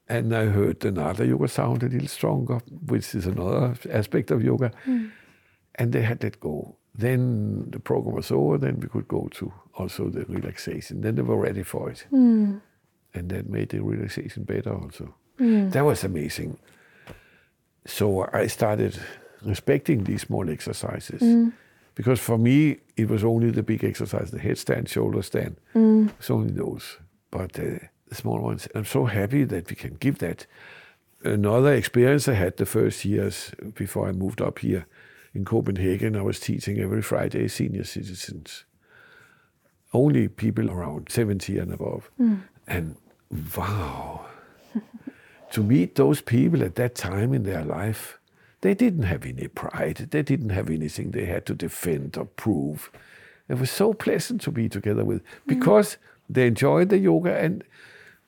and I heard the Nada yoga sound a little stronger, which is another aspect of yoga. Hmm. And they had let go. Then the program was over, then we could go to also the relaxation. Then they were ready for it. And that made the relaxation better also. That was amazing. So I started respecting these small exercises. Because for me, it was only the big exercise, the headstand, shoulder stand. It's only those. But uh, the small ones, I'm so happy that we can give that. Another experience I had the first years before I moved up here in Copenhagen, I was teaching every Friday senior citizens. Only people around 70 and above. And wow, to meet those people at that time in their life, they didn't have any pride. They didn't have anything they had to defend or prove. It was so pleasant to be together with mm. because they enjoyed the yoga and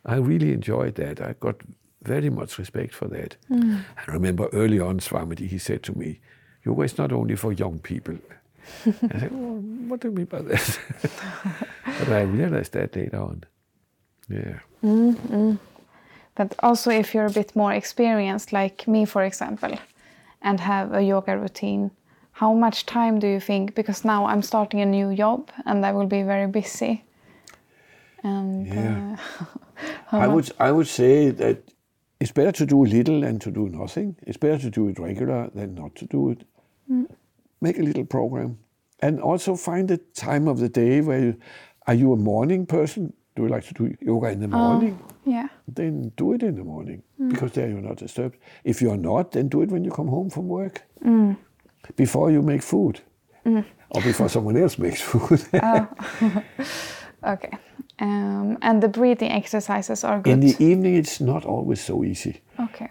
I really enjoyed that. I got very much respect for that. Mm. I remember early on, Swamiji, he said to me, yoga is not only for young people. I said, well, what do you mean by that? but I realized that later on. Yeah. Mm-hmm. But also, if you're a bit more experienced, like me, for example, and have a yoga routine, how much time do you think? Because now I'm starting a new job and I will be very busy. And Yeah. uh, I would I would say that it's better to do a little than to do nothing. It's better to do it regular than not to do it. Make a little program, and also find a time of the day where you are you a morning person? Do you like to do yoga in the oh, morning? yeah, Then do it in the morning mm. because there you're not disturbed. If you're not, then do it when you come home from work. Mm. Before you make food, mm. or before someone else makes food. Oh. okay. Um, and the breathing exercises are good. in the evening, it's not always so easy. okay.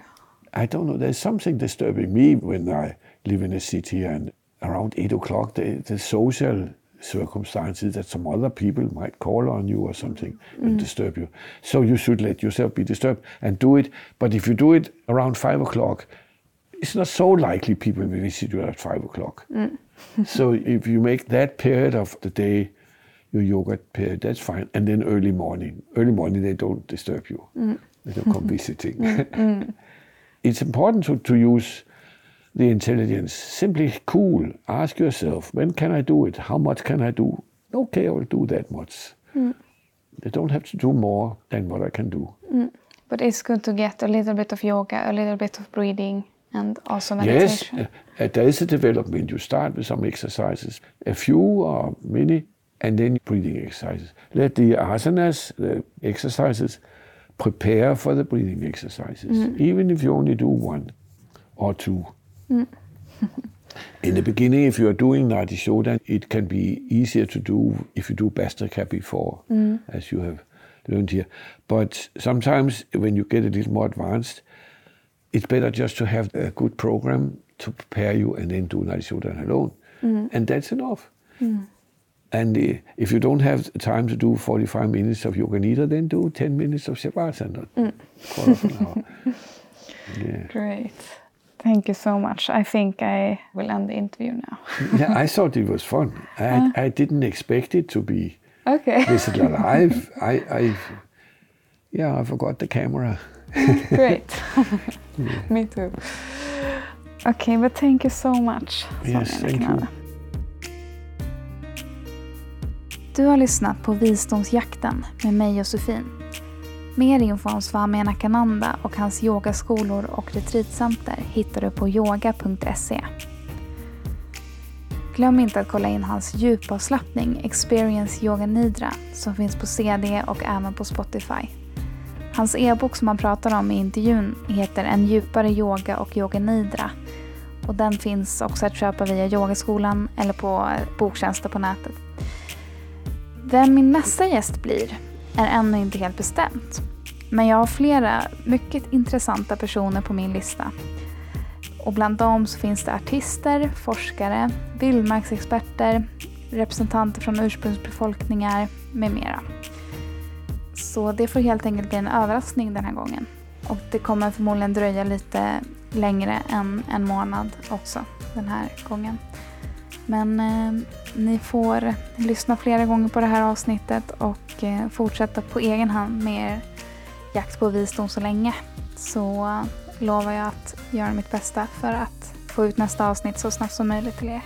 I don't know. There's something disturbing me when I live in a city and around eight o'clock, the, the social circumstances that some other people might call on you or something and disturb you. So you should let yourself be disturbed and do it. But if you do it around five o'clock, it's not so likely people will visit you at five o'clock. Mm. so if you make that period of the day your yoga period, that's fine. And then early morning. Early morning, they don't disturb you. Mm. They don't come visiting. Mm, it's important to, to use the intelligence. Simply cool. Ask yourself, when can I do it? How much can I do? Okay, I will do that much. Mm. They don't have to do more than what I can do. Mm. But it's good to get a little bit of yoga, a little bit of breathing, and also Yes, meditation. uh, there is a development. You start with some exercises, a few or many, and then breathing exercises. Let the asanas, the exercises, prepare for the breathing exercises, mm. even if you only do one or two. Mm. In the beginning, if you are doing Nadi Shodhan, it can be easier to do if you do Bhastrika before, mm. as you have learned here. But sometimes when you get a little more advanced, it's better just to have a good program to prepare you and then do Nadi Shodhan alone. Mm. And that's enough. And uh, if you don't have time to do 45 minutes of Yoga Nidra, then do 10 minutes of Shavasana. Quarter of an hour. Yeah. Great. Thank you so much. I think I will end the interview now. yeah, I thought it was fun. I, uh. I didn't expect it to be Okay. this live. I, I, yeah, I forgot the camera. Great. Me too. Okay, but thank you so much. Yes, Sonja thank you. Janakananda. Du har lyssnat på Visdomsjakten med mig och Sofin. Mer info om Swami Anakananda och hans yogaskolor och retreatcenter hittar du på yoga.se. Glöm inte att kolla in hans djupavslappning Experience Yoga Nidra som finns på CD och även på Spotify. Hans e-bok som han pratar om i intervjun heter En djupare yoga och yoga nidra. Och den finns också att köpa via yogaskolan eller på boktjänster på nätet. Vem min nästa gäst blir är ännu inte helt bestämt. Men jag har flera mycket intressanta personer på min lista. Och bland dem så finns det artister, forskare, vildmarksexperter, representanter från ursprungsbefolkningar med mera. Så det får helt enkelt bli en överraskning den här gången. Och det kommer förmodligen dröja lite längre än en månad också den här gången. Men eh, ni får lyssna flera gånger på det här avsnittet och eh, fortsätta på egen hand med er jakt på visdom så länge. Så eh, lovar jag att göra mitt bästa för att få ut nästa avsnitt så snabbt som möjligt till er.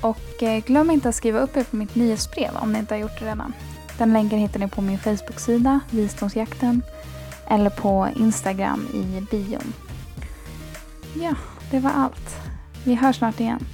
Och eh, glöm inte att skriva upp er på mitt nyhetsbrev om ni inte har gjort det redan. Den länken hittar ni på min Facebook-sida, Visdomsjakten, eller på Instagram i bion. Ja, det var allt. Vi hörs snart igen.